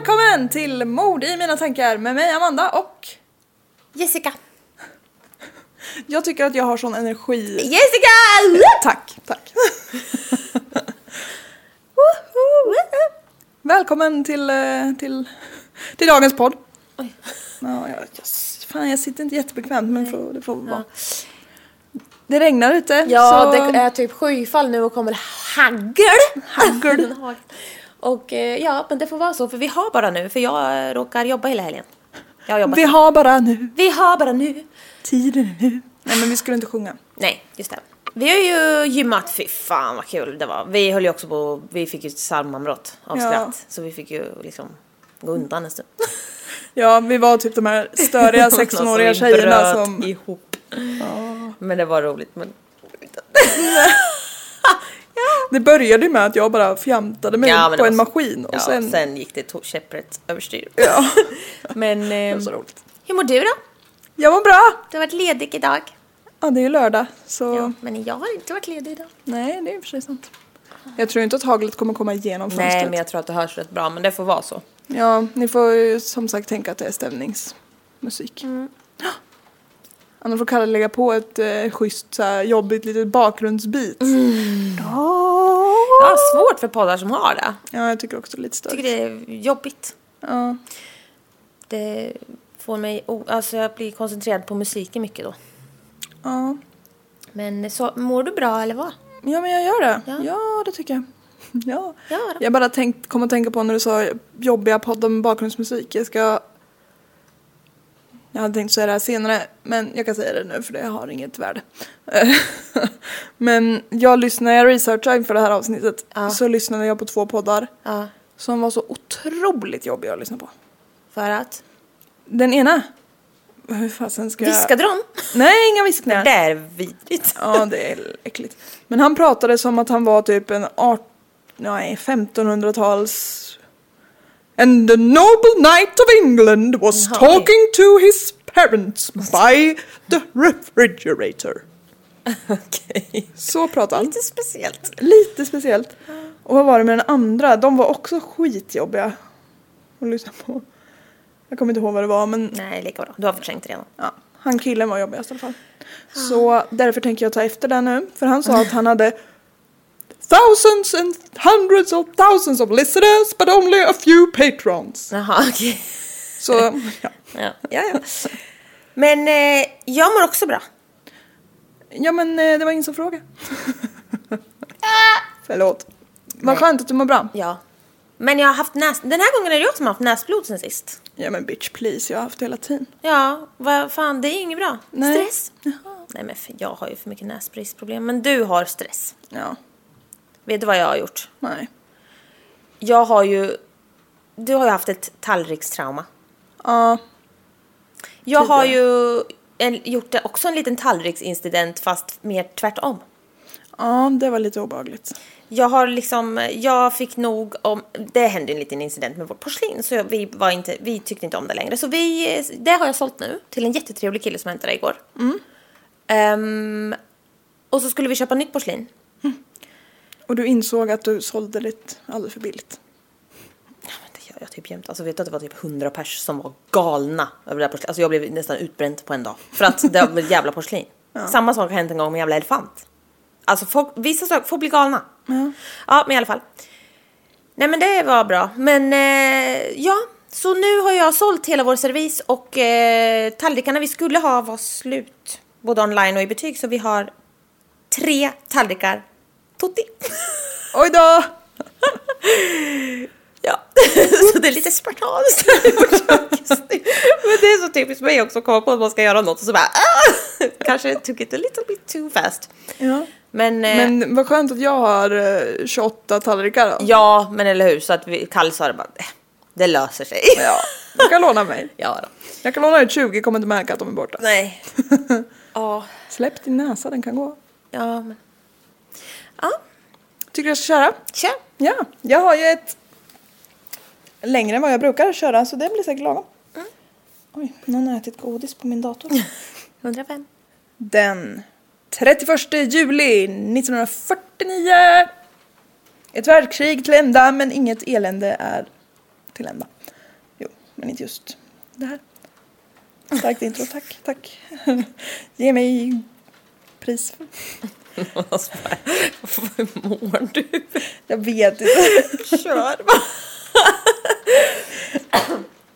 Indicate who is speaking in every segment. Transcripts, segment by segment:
Speaker 1: välkommen till Mord i mina tankar med mig Amanda och
Speaker 2: Jessica.
Speaker 1: jag tycker att jag har sån energi.
Speaker 2: Jessica!
Speaker 1: Tack, tack. Välkommen till, eh, till, till dagens podd. Ja, jag, jag, fan, jag sitter inte jättebekvämt men får, det får vara. Det regnar ute.
Speaker 2: Ja,
Speaker 1: så...
Speaker 2: det är typ skyfall nu och kommer hagel.
Speaker 1: Hagel.
Speaker 2: och eh, ja, men det får vara så för vi har bara nu för jag råkar jobba hela helgen. Jag har jobbat.
Speaker 1: Vi har bara nu,
Speaker 2: vi har bara nu.
Speaker 1: tiden är nu. Nej men vi skulle inte sjunga.
Speaker 2: Nej, just det. Vi har ju gymmat, fy fan vad kul det var. Vi höll ju också på, vi fick ju ett psalmavbrott av
Speaker 1: Ja.
Speaker 2: skratt. Så vi fick ju liksom gå undan en stund.
Speaker 1: Ja, vi var typ de här störiga 16-åriga
Speaker 2: Alltså, vi
Speaker 1: tjejerna som...
Speaker 2: ihop. Men det var roligt. Men...
Speaker 1: Det började ju med att jag bara fjantade mig
Speaker 2: Ja, det
Speaker 1: på en maskin och
Speaker 2: ja,
Speaker 1: sen...
Speaker 2: sen... gick det käpprätt överstyr.
Speaker 1: Ja,
Speaker 2: Men
Speaker 1: det
Speaker 2: eh,
Speaker 1: var så roligt.
Speaker 2: hur mår du då?
Speaker 1: Jag var bra!
Speaker 2: Du har varit ledig idag.
Speaker 1: Ja, det är ju lördag så...
Speaker 2: Ja, men jag har inte varit ledig idag.
Speaker 1: Nej, det är i och för sig sant. Jag tror inte att haglet kommer komma igenom fönstret.
Speaker 2: Nej, men jag tror att det hörs rätt bra, men det får vara så.
Speaker 1: Ja, ni får ju som sagt tänka att det är stämningsmusik.
Speaker 2: Mm.
Speaker 1: Annars får Kalle lägga på ett eh, schysst så här, jobbigt litet bakgrundsbeat.
Speaker 2: Mm.
Speaker 1: Ja.
Speaker 2: Jag svårt för poddar som har det.
Speaker 1: ja, jag tycker också det är lite
Speaker 2: Jag
Speaker 1: störigt.
Speaker 2: tycker det är jobbigt.
Speaker 1: Ja.
Speaker 2: Det får mig... o- Alltså jag blir koncentrerad på musiken mycket då.
Speaker 1: Ja.
Speaker 2: Men så, mår du bra eller vad?
Speaker 1: ja, men jag gör det.
Speaker 2: Ja.
Speaker 1: Ja, det tycker jag. Ja.
Speaker 2: Ja då.
Speaker 1: Jag bara tänkt, kom att tänka på när du sa jobbiga poddar med bakgrundsmusik. Jag ska... Jag hade tänkt säga det här senare, men jag kan säga det nu för det har inget värde. men jag lyssnade, jag researchade inför det här avsnittet,
Speaker 2: Ja.
Speaker 1: så lyssnade jag på två poddar
Speaker 2: Ja,
Speaker 1: som var så otroligt jobbiga att lyssna på.
Speaker 2: för att?
Speaker 1: Den ena, hur fasen ska jag...
Speaker 2: Viskade de?
Speaker 1: Nej, inga viskningar.
Speaker 2: Det är vidrigt.
Speaker 1: Ja, det är äckligt. Men han pratade som att han var typ en art... Nej, 1500-tals... And the noble knight of England was
Speaker 2: Jaha,
Speaker 1: talking to his parents by the refrigerator.
Speaker 2: Okej.
Speaker 1: Så pratade han.
Speaker 2: Lite speciellt.
Speaker 1: Lite speciellt. Och vad var det med den andra? De var också skitjobbiga att lyssna på. Jag kommer inte ihåg vad det var men
Speaker 2: Nej, lika bra. Du har förträngt redan.
Speaker 1: ja, han killen var jobbigast i alla fall. Så därför tänker jag ta efter det nu. För han sa att han hade thousands and hundreds of thousands of listeners but only a few patrons.
Speaker 2: Jaha, okej.
Speaker 1: Så ja,
Speaker 2: Ja, ja, ja. Men eh, jag mår också bra.
Speaker 1: ja men eh, det var ingen som frågade. Förlåt. Vad skönt att du mår bra.
Speaker 2: Ja. Men jag har haft näs... Den här gången är det jag som har haft näsblod sen sist.
Speaker 1: Ja men bitch please, jag har haft det hela tiden.
Speaker 2: Ja, vad fan, det är inget bra.
Speaker 1: Nej.
Speaker 2: Stress. Nej men för jag har ju för mycket näsbristproblem. Men du har stress.
Speaker 1: Ja,
Speaker 2: Vet du vad jag har gjort?
Speaker 1: nej.
Speaker 2: Jag har ju... Du har ju haft ett tallrikstrauma.
Speaker 1: Ja,
Speaker 2: Jag har ju en, gjort också en liten tallriksincident fast mer tvärtom.
Speaker 1: ja det var lite obehagligt.
Speaker 2: Jag har liksom, jag fick nog om, det hände en liten incident med vårt porslin så jag, vi, var inte, vi tyckte inte om det längre. Så vi, det har jag sålt nu till en jättetrevlig kille som hämtade det igår. Ehm, och så skulle vi köpa nytt porslin.
Speaker 1: Och du insåg att du sålde det alldeles för billigt.
Speaker 2: Ja, men det gör jag typ jämt. Alltså vet du att det var typ 100 pers som var galna över det här porslinet. Alltså jag blev nästan utbränd på en dag. För att det var jävla porslin. Samma sak har hänt en gång med en jävla elefant. Alltså folk, vissa saker, folk blir galna. Ja. men i alla fall. Nej men det var bra. Men eh, ja, så nu har jag sålt hela vår servis och eh, tallrikarna vi skulle ha var slut. Både online och i butik. Så vi har tre tallrikar Tutti.
Speaker 1: Oj då!
Speaker 2: Ja, så det är lite spartanskt. Men det är så typiskt mig också att komma på att man ska göra något och så bara ah! Kanske took it a little bit too fast.
Speaker 1: Ja.
Speaker 2: Men, eh,
Speaker 1: Men vad skönt att jag har eh, 28 tallrikar då.
Speaker 2: ja, men eller hur. Så att vi, Kalle sa det bara, "Eh, det löser sig.
Speaker 1: Ja, du kan låna mig.
Speaker 2: ja då.
Speaker 1: Jag kan låna ut 20, kommer inte märka att de är borta.
Speaker 2: Nej. Ja,
Speaker 1: Släpp din näsa, den kan gå.
Speaker 2: ja men. Ja,
Speaker 1: Tycker du jag ska köra?
Speaker 2: kör.
Speaker 1: Ja, jag har ju ett längre än vad jag brukar köra så det blir säkert lagom. Oj, någon har ätit godis på min dator.
Speaker 2: 105.
Speaker 1: Den 31 juli 1949. Ett världskrig till ända men inget elände är till ända. Jo, men inte just det här. Starkt intro, tack, tack. Ge mig pris.
Speaker 2: Alltså, Hur mår du?
Speaker 1: Jag vet inte.
Speaker 2: Kör bara.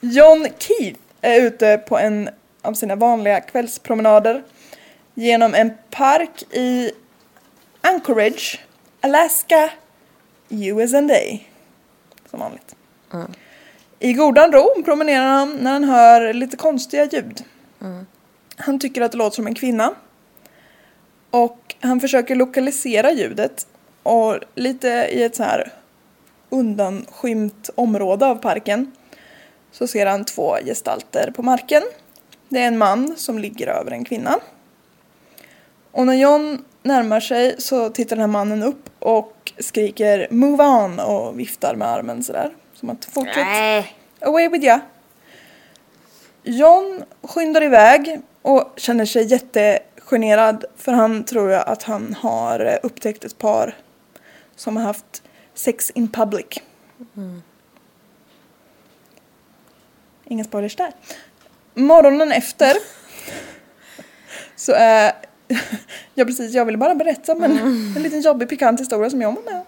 Speaker 1: John Keith är ute på en av sina vanliga kvällspromenader genom en park i Anchorage, Alaska, USA. Som vanligt. I godan ro promenerar han när han hör lite konstiga ljud. Han tycker att det låter som en kvinna. Och han försöker lokalisera ljudet och lite i ett så här undanskymt område av parken så ser han två gestalter på marken. Det är en man som ligger över en kvinna. Och när John närmar sig så tittar den här mannen upp och skriker Move on och viftar med armen sådär. Som att fortsätt.
Speaker 2: Nej.
Speaker 1: Away with ya. John skyndar iväg och känner sig jättegenerad för han tror ju att han har upptäckt ett par som har haft sex in public. Inga spoilers där. Morgonen efter så är Ja precis, jag ville bara berätta men en liten jobbig pikant historia som jag var med.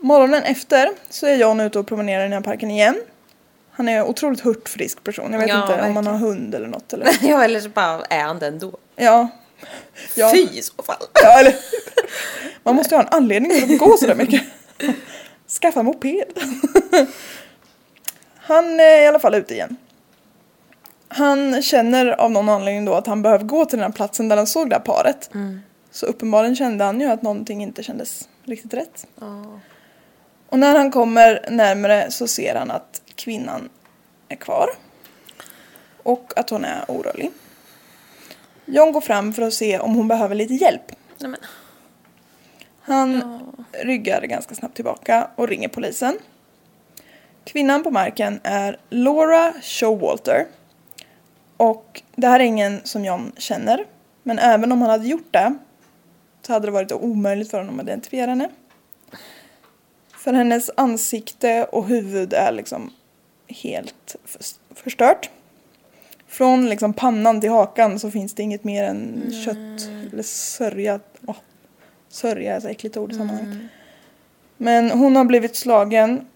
Speaker 1: Morgonen efter så är John ute och promenerar i den här parken igen. Han är en otroligt hurtfrisk person. Jag vet
Speaker 2: Ja,
Speaker 1: inte om han
Speaker 2: verkligen.
Speaker 1: har hund eller något eller
Speaker 2: Ja, eller så bara är han det ändå.
Speaker 1: Ja. Ja.
Speaker 2: Fy i så fall.
Speaker 1: Ja, eller Man måste ju ha en anledning till att gå sådär mycket. Skaffa moped. Han är i alla fall ute igen. Han känner av någon anledning då att han behöver gå till den här platsen där han såg det här paret. Så uppenbarligen kände han ju att någonting inte kändes riktigt rätt. Och när han kommer närmare så ser han att kvinnan är kvar. Och att hon är orörlig. John går fram för att se om hon behöver lite hjälp.
Speaker 2: Nej, men.
Speaker 1: Han ryggar ganska snabbt tillbaka och ringer polisen. Kvinnan på marken är Laura Showalter. Och det här är ingen som John känner. Men även om han hade gjort det så hade det varit omöjligt för honom att identifiera henne. För hennes ansikte och huvud är liksom helt förs- förstört. Från liksom pannan till hakan så finns det inget mer än kött eller sörja. Åh, sörja är ett äckligt ord i sammanhanget. Men hon har blivit slagen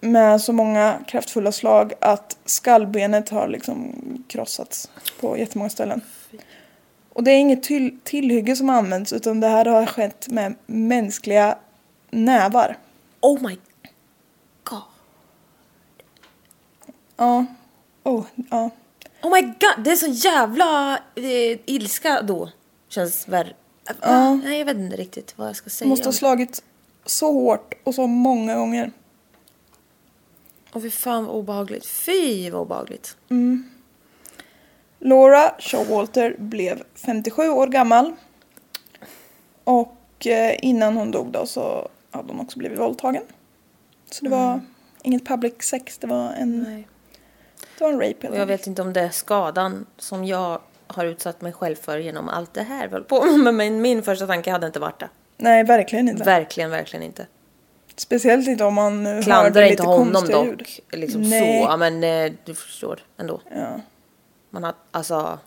Speaker 1: med så många kraftfulla slag att skallbenet har liksom krossats på jättemånga ställen. Och det är inget till- tillhygge som har använts utan det här har skett med mänskliga nävar.
Speaker 2: Oh my god.
Speaker 1: Ja. Oh, ja.
Speaker 2: Oh my god, det är så jävla eh, ilska då. Känns värre.
Speaker 1: Ja.
Speaker 2: Nej, jag vet inte riktigt vad jag ska säga.
Speaker 1: Måste ha slagit så hårt och så många gånger.
Speaker 2: Åh fy fan vad obehagligt. Fy vad obehagligt.
Speaker 1: Laura Showalter blev 57 år gammal. Och eh, innan hon dog då så hade hon också blivit våldtagen. Så det var inget public sex, det var en,
Speaker 2: Nej.
Speaker 1: Det var en rape
Speaker 2: Och jag vet inte om det är skadan som jag har utsatt mig själv för genom allt det här håller på. Men min första tanke hade inte varit det.
Speaker 1: Nej, verkligen inte.
Speaker 2: Verkligen, verkligen inte.
Speaker 1: Speciellt inte om man eh,
Speaker 2: Klandrar
Speaker 1: lite
Speaker 2: inte honom dock.
Speaker 1: ljud.
Speaker 2: Liksom
Speaker 1: Nej.
Speaker 2: så. Ja, men eh, du förstår ändå.
Speaker 1: Ja.
Speaker 2: Man har, alltså.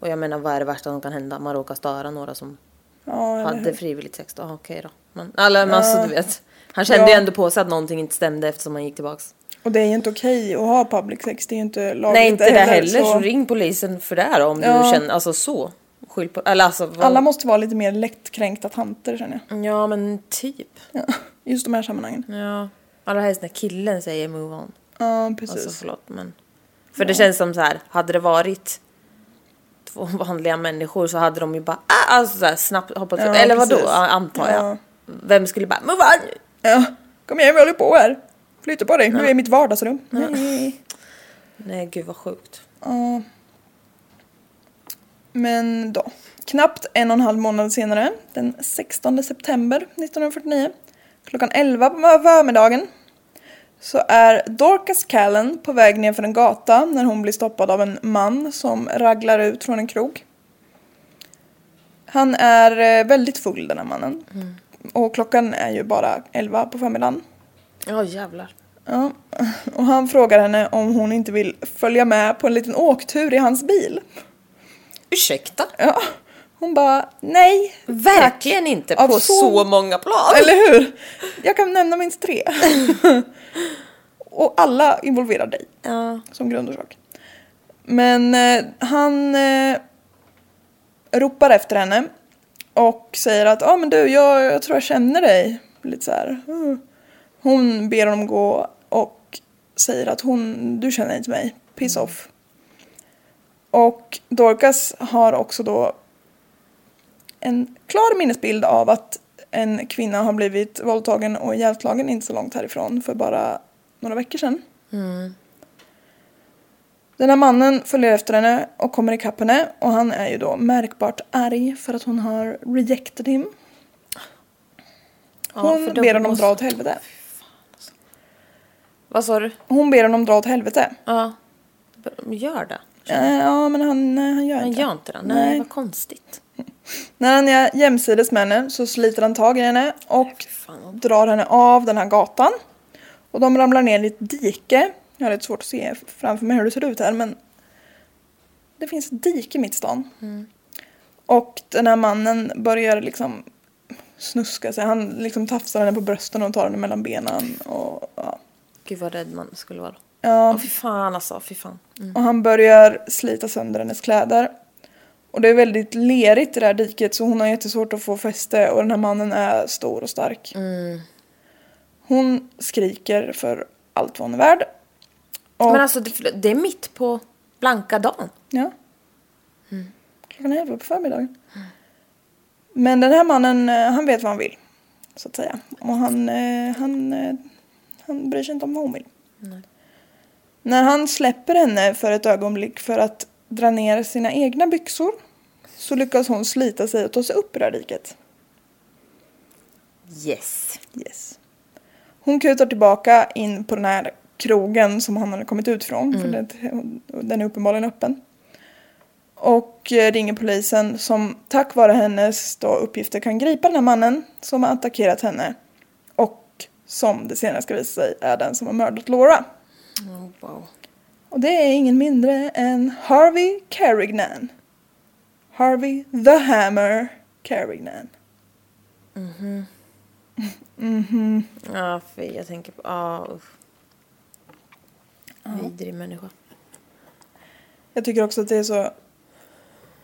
Speaker 2: Och jag menar vad är det värsta som kan hända? Man råkar störa några som
Speaker 1: Ja,
Speaker 2: hade frivilligt sex. Ja, okej då. Men, eller, men alltså du vet. Han kände
Speaker 1: Ja.
Speaker 2: ju ändå på sig att någonting inte stämde eftersom han gick tillbaks.
Speaker 1: Och det är ju inte okej att ha public sex. Det är ju inte lagligt
Speaker 2: Nej inte det heller så...
Speaker 1: så
Speaker 2: ring polisen för det här om
Speaker 1: Ja.
Speaker 2: du känner, alltså så. Skyll på, eller alltså. Vad,
Speaker 1: Alla måste vara lite mer lättkränkta tanter känner jag.
Speaker 2: Ja men typ.
Speaker 1: Ja. Just de här sammanhangen.
Speaker 2: Ja. Allra helst när killen säger move on.
Speaker 1: Ja, precis.
Speaker 2: Alltså förlåt men. För det känns som så här, hade det varit två vanliga människor så hade de ju bara ah, alltså så här, snabbt hoppat
Speaker 1: Ja,
Speaker 2: Eller vadå. Ja, antar jag.
Speaker 1: Ja.
Speaker 2: Vem skulle bara move on?
Speaker 1: Ja, kom igen vi håller på här. Flytta på dig, du är i mitt vardagsrum. Nej.
Speaker 2: Nej gud vad sjukt.
Speaker 1: Ja. Men då. Knappt en och en halv månad senare, den 16 september 1949, klockan 11 på förmiddagen, så är Dorcas Callen på väg ner för en gata när hon blir stoppad av en man som raglar ut från en krog. Han är eh, väldigt full den här mannen. Och klockan är ju bara 11 på förmiddagen.
Speaker 2: Ja jävlar.
Speaker 1: Ja. Och han frågar henne om hon inte vill följa med på en liten åktur i hans bil.
Speaker 2: Ursäkta?
Speaker 1: Ja. Hon bara nej.
Speaker 2: Verkligen inte
Speaker 1: Av
Speaker 2: på
Speaker 1: så-
Speaker 2: så många plan.
Speaker 1: Eller hur? Jag kan nämna minst tre. Och alla involverar dig
Speaker 2: Ja.
Speaker 1: som grundorsak. Men eh, han eh, ropar efter henne och säger att ah, men du, jag, jag tror jag känner dig. Lite så här. "Mm." Hon ber honom gå och säger att hon, du känner inte mig, piss off. Och Dorcas har också då en klar minnesbild av att en kvinna har blivit våldtagen och ihjälslagen inte så långt härifrån för bara några veckor sedan. Den här mannen följer efter henne och kommer ikapp henne och han är ju då märkbart arg för att hon har rejected him.
Speaker 2: Ja,
Speaker 1: Hon
Speaker 2: då
Speaker 1: ber honom
Speaker 2: måste-
Speaker 1: dra åt helvete.
Speaker 2: Vad sa du?
Speaker 1: Hon ber honom dra åt helvete.
Speaker 2: Ja. Gör det.
Speaker 1: Eh, Ja, men han, nej, han gör
Speaker 2: Han
Speaker 1: inte
Speaker 2: gör inte det. Nej,
Speaker 1: Nej.
Speaker 2: vad konstigt.
Speaker 1: När han är jämsides med henne så sliter han tag i henne och
Speaker 2: fan.
Speaker 1: drar henne av den här gatan. Och de ramlar ner i ett dike. Jag har lite svårt att se framför mig hur det ser ut här men det finns ett dike mitt i stan. Och den här mannen börjar liksom snuska sig. Han liksom tafsar henne på brösten och tar henne mellan benen. Och, ja.
Speaker 2: Gud vad rädd man skulle vara.
Speaker 1: Ja.
Speaker 2: Åh fy fan alltså, fy fan. Mm.
Speaker 1: Och han börjar slita sönder hennes kläder. Och det är väldigt lerigt i det här diket så hon har jättesvårt att få fäste och den här mannen är stor och stark. Hon skriker för allt vad hon är värd. Och,
Speaker 2: Men alltså det, det är mitt på blanka dagen.
Speaker 1: ja. Klockan är elva på förmiddagen. Men den här mannen, eh, han vet vad han vill. Så att säga. Och han, eh, han, eh, han bryr sig inte om vad hon vill. När han släpper henne för ett ögonblick för att dra ner sina egna byxor så lyckas hon slita sig och ta sig upp i det här diket.
Speaker 2: Yes.
Speaker 1: Yes. Hon kutar tillbaka in på den här krogen som han hade kommit ut från. För det, den är uppenbarligen öppen. Och eh, ringer polisen som tack vare hennes då, uppgifter kan gripa den här mannen som har attackerat henne. Som det senare ska visa sig är den som har mördat Laura.
Speaker 2: Oh, wow.
Speaker 1: Och det är ingen mindre än Harvey Carignan. Harvey the Hammer Carignan.
Speaker 2: Ja, fy, jag tänker på... Ja, usch. Vidrig människa.
Speaker 1: Jag tycker också att det är så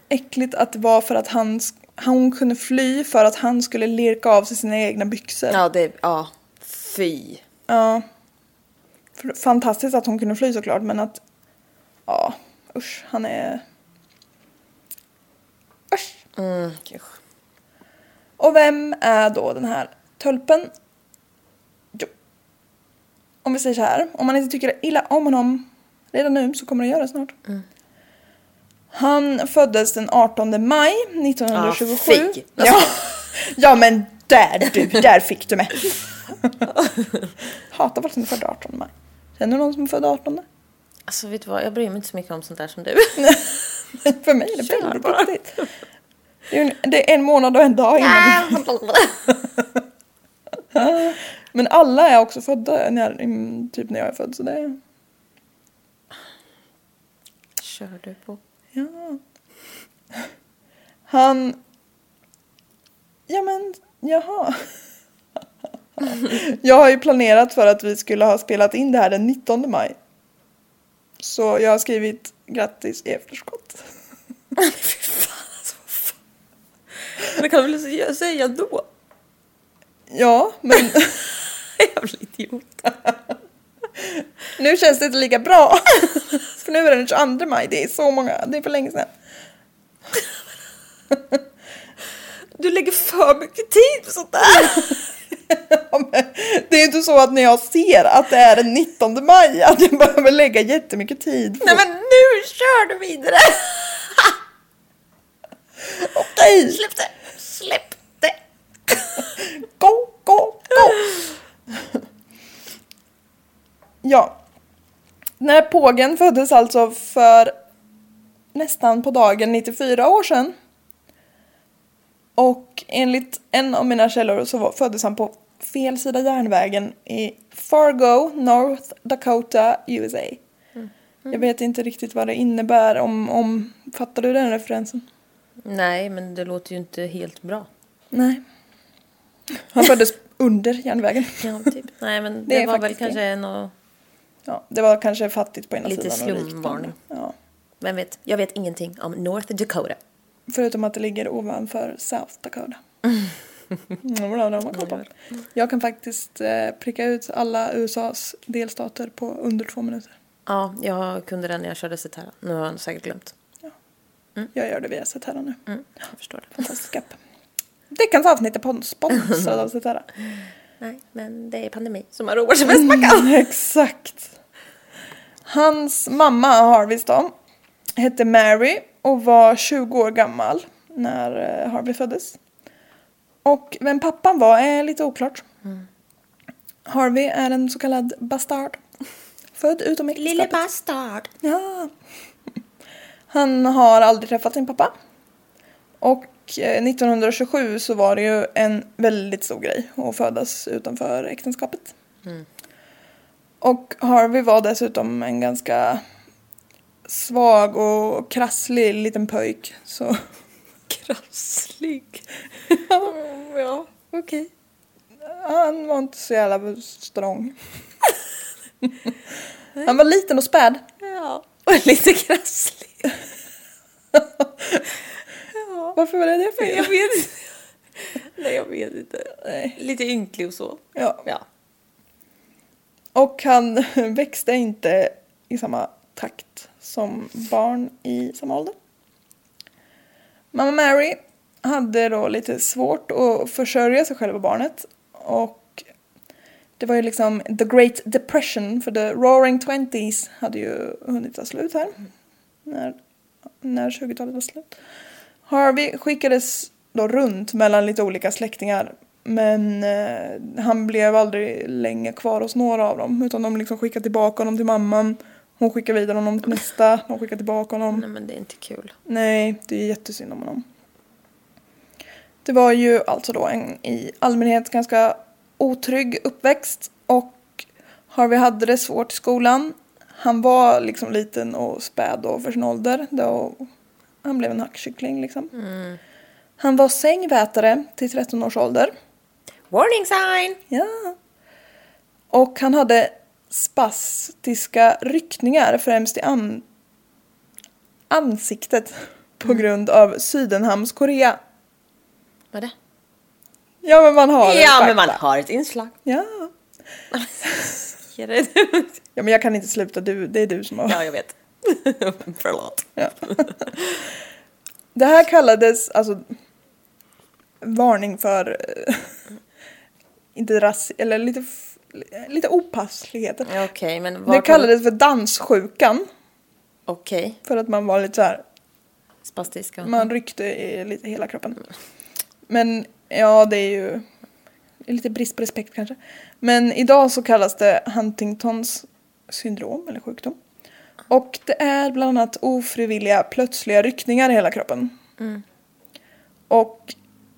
Speaker 1: äckligt att det var för att han, han kunde fly för att han skulle lirka av sig sina egna byxor.
Speaker 2: Ja, det... Ja. Fy.
Speaker 1: Ja. Fantastiskt att hon kunde fly såklart men att ja usch han är usch.
Speaker 2: Mm, usch.
Speaker 1: Och vem är då den här tölpen? Jo. Om vi säger så här, om man inte tycker illa om honom redan nu så kommer det göra snart. Han föddes den 18 maj 1927.
Speaker 2: Ah, fy.
Speaker 1: ja. ja men där du, där fick du mig. Hatar folk som är födda 18 maj. Känner du någon som är född 18?
Speaker 2: Alltså vet du vad, jag bryr mig inte så mycket om sånt där som du.
Speaker 1: För mig är det väldigt viktigt. Det är, ju- det är en månad och en dag innan. Men alla är också födda när, typ när jag är född. Så det är...
Speaker 2: Kör du på?
Speaker 1: Ja. Han... Ja men, jaha. Jag har ju planerat för att vi skulle ha spelat in det här den 19 maj. Så jag har skrivit grattis i efterskott.
Speaker 2: Men kan du väl säga då?
Speaker 1: Ja, men
Speaker 2: Jävla idiot.
Speaker 1: nu känns det inte lika bra. För nu är det den 22 maj, det är så många, det är för länge sedan.
Speaker 2: Du lägger för mycket tid på sånt där.
Speaker 1: Det är ju inte så att när jag ser att det är den 19 maj att jag behöver lägga jättemycket tid på
Speaker 2: Nej men nu kör du vidare.
Speaker 1: Okej,
Speaker 2: Släpp det. Släpp det.
Speaker 1: gå, gå, gå! Ja. När pågen föddes alltså för nästan på dagen 94 år sedan. Och enligt en av mina källor så föddes han på fel sida järnvägen i Fargo, North Dakota, USA. Jag vet inte riktigt vad det innebär om, om fattar du den referensen?
Speaker 2: Nej men det låter ju inte helt bra.
Speaker 1: Nej. Han föddes under järnvägen.
Speaker 2: Ja typ. Nej men det,
Speaker 1: Det
Speaker 2: var väl kanske något,
Speaker 1: Ja, det var kanske fattigt på ena
Speaker 2: Lite
Speaker 1: sidan. och på
Speaker 2: slumvarning.
Speaker 1: Ja.
Speaker 2: vem vet. Jag vet ingenting om North Dakota.
Speaker 1: Förutom att det ligger ovanför South Dakota. Mm, har koll på. Jag kan faktiskt eh, pricka ut alla USAs delstater på under två minuter.
Speaker 2: Ja, jag kunde den när jag körde Cetera. Nu har han säkert glömt.
Speaker 1: Jag gör det via Cetera nu.
Speaker 2: Mm, jag förstår det.
Speaker 1: Fantastisk app. Veckans avsnitt är pon- sponsrad av Cetera.
Speaker 2: Nej, men det är pandemi som har roat sig mest man kan.
Speaker 1: Mm, exakt. Hans mamma Harveys då hette Mary och var 20 år gammal när eh, Harvey föddes. Och vem pappan var är lite oklart. Harvey är en så kallad bastard. Född utom äktenskapet.
Speaker 2: bastard.
Speaker 1: Ja. Han har aldrig träffat sin pappa. Och eh, 1927 så var det ju en väldigt stor grej att födas utanför äktenskapet. Och Harvey var dessutom en ganska svag och krasslig liten pöjk. Så
Speaker 2: Krasslig.
Speaker 1: ja,
Speaker 2: Ja, okej.
Speaker 1: han var inte så jävla strong. Han var liten och späd.
Speaker 2: Ja, och lite krasslig.
Speaker 1: Varför var det det fel?
Speaker 2: Jag vet inte. Nej, jag vet inte.
Speaker 1: Nej.
Speaker 2: Lite ynklig och så.
Speaker 1: Ja.
Speaker 2: Ja.
Speaker 1: Och han växte inte i samma takt som barn i samma ålder. Mamma Mary hade då lite svårt att försörja sig själv och barnet. Och det var ju liksom the great depression för the roaring twenties hade ju hunnit ta slut här. När, när 20-talet var slut. Harvey skickades då runt mellan lite olika släktingar. Men eh, han blev aldrig länge kvar hos några av dem. Utan de liksom skickade tillbaka honom till mamman. Hon skickade vidare honom till nästa. De skickade tillbaka honom.
Speaker 2: Nej, men det är inte kul.
Speaker 1: Nej, det är jättesynd om honom. Det var ju alltså då en i allmänhet ganska otrygg uppväxt och Harvey hade det svårt i skolan. Han var liksom liten och späd då för sin ålder. Då han blev en hackkyckling liksom. Han var sängvätare till 13 års ålder.
Speaker 2: Warning sign!
Speaker 1: Ja. Och han hade spastiska ryckningar främst i an- ansiktet på grund av Sydenhams Korea.
Speaker 2: Är det?
Speaker 1: Ja men man har
Speaker 2: Ja, men man har ett inslag.
Speaker 1: Ja. Ja men jag kan inte sluta, du, det är du som har...
Speaker 2: Ja, jag vet. Förlåt.
Speaker 1: Ja. Det här kallades alltså varning för eh, inte ras eller lite, lite opassligheter.
Speaker 2: Okej, men
Speaker 1: Det kallades för danssjukan
Speaker 2: Okej,
Speaker 1: för att man var lite så här
Speaker 2: spastiska.
Speaker 1: Man ryckte i lite hela kroppen. Men ja, det är ju det är lite brist på respekt kanske. Men idag så kallas det Huntingtons syndrom eller sjukdom. Och det är bland annat ofrivilliga plötsliga ryckningar i hela kroppen. Och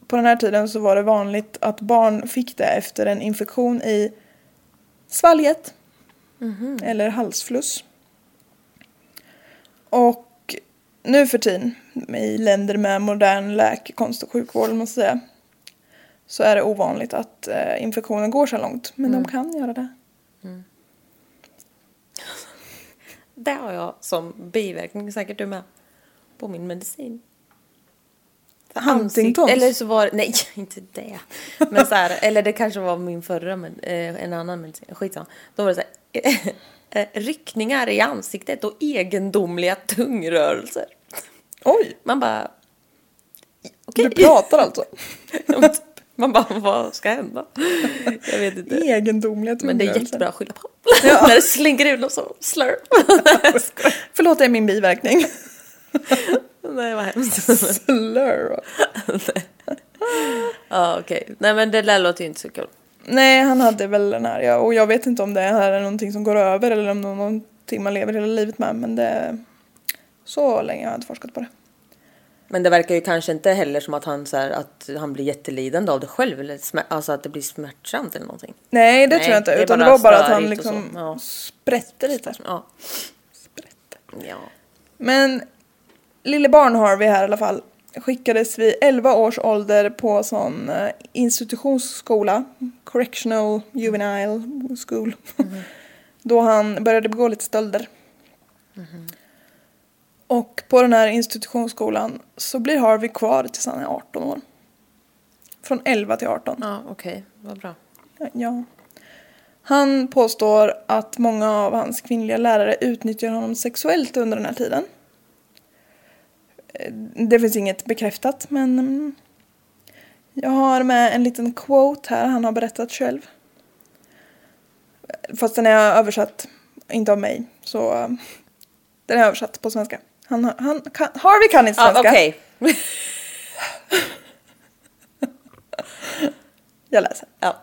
Speaker 1: på den här tiden så var det vanligt att barn fick det efter en infektion i svalget. Eller halsfluss. Och nu för tiden i länder med modern läkekonst och sjukvård måste säga. Så är det ovanligt att eh, infektionen går så långt. Men de kan göra det.
Speaker 2: Det har jag som biverkning, säkert du med, på min medicin.
Speaker 1: Huntingtons?
Speaker 2: Eller så var nej inte det. Men så här, eller det kanske var min förra, med, eh, en annan medicin, skitsamma. Då var det så här, eh, ryckningar i ansiktet och egendomliga tungrörelser.
Speaker 1: Oj!
Speaker 2: Man bara, okej.
Speaker 1: Du pratar alltså?
Speaker 2: Ja, typ. Man bara, vad ska hända? Jag vet inte.
Speaker 1: Egendomliga
Speaker 2: Men det är jättebra att skylla på. När det slinker ut någon sån slurp.
Speaker 1: Förlåt, det är min biverkning.
Speaker 2: Nej vad hemskt.
Speaker 1: Slur.
Speaker 2: Ja okej. Nej men det där låter ju inte så kul.
Speaker 1: Nej, han hade väl den här. Ja, och jag vet inte om det här är någonting som går över eller om det är någonting man lever hela livet med. Men det... Så länge har jag inte forskat på det.
Speaker 2: Men det verkar ju kanske inte heller som att han, så här, att han blir jättelidande av det själv. Eller alltså att det blir smärtsamt eller någonting.
Speaker 1: Nej, det
Speaker 2: Nej,
Speaker 1: tror jag inte.
Speaker 2: det
Speaker 1: Utan det var bara att han liksom.
Speaker 2: Ja.
Speaker 1: sprätte lite.
Speaker 2: Ja. Ja.
Speaker 1: Men lille barn har vi här i alla fall. Skickades vid 11 års ålder på sån eh, institutionsskola. Correctional Juvenile School. Då han började begå lite stölder. Och på den här institutionsskolan så blir Harvey kvar tills han är 18 år. Från 11 till 18.
Speaker 2: Ja okej, vad bra.
Speaker 1: Ja. Han påstår att många av hans kvinnliga lärare utnyttjar honom sexuellt under den här tiden. Eh, Det finns inget bekräftat men mm, jag har med en liten quote här han har berättat själv. Fast den är översatt, inte av mig, så eh, den är översatt på svenska. Han, han kan, Harvey kan inte svenska.
Speaker 2: okej.
Speaker 1: Jag läser.
Speaker 2: Ja.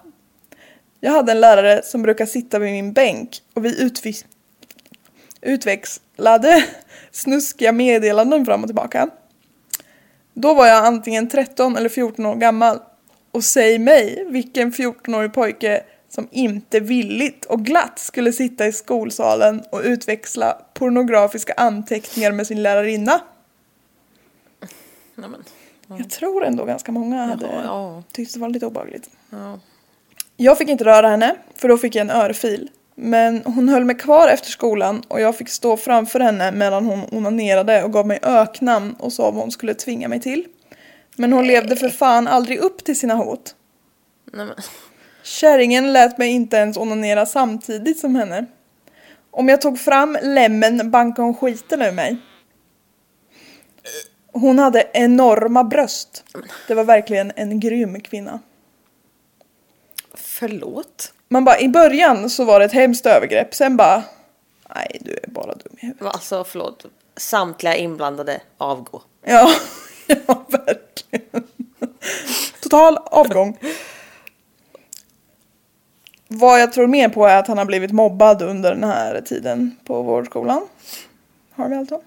Speaker 1: Jag hade en lärare som brukar sitta vid min bänk och vi utvis- utväxlade snuskiga meddelanden fram och tillbaka. Då var jag antingen 13 eller 14 år gammal. Och säg mig vilken 14-årig pojke som inte villigt och glatt skulle sitta i skolsalen och utväxla pornografiska anteckningar med sin lärarinna.
Speaker 2: Nej, men.
Speaker 1: Jag tror ändå ganska många hade
Speaker 2: Jaha, ja.
Speaker 1: tyckt det var lite obehagligt.
Speaker 2: Ja.
Speaker 1: Jag fick inte röra henne, för då fick jag en örfil. Men hon höll mig kvar efter skolan och jag fick stå framför henne medan hon onanerade och gav mig öknamn och sa vad hon skulle tvinga mig till. Men hon levde för fan aldrig upp till sina hot.
Speaker 2: Nej, men.
Speaker 1: Kärringen lät mig inte ens onanera samtidigt som henne. Om jag tog fram lämmen bankade hon skiten ur mig. Hon hade enorma bröst. Det var verkligen en grym kvinna.
Speaker 2: Förlåt?
Speaker 1: Man bara, i början så var det ett hemskt övergrepp, sen bara, nej du är bara dum i huvudet.
Speaker 2: Alltså förlåt. Samtliga inblandade avgå.
Speaker 1: Ja, ja verkligen. Total avgång. Vad jag tror mer på är att han har blivit mobbad under den här tiden på vårdskolan. Har vi alltså.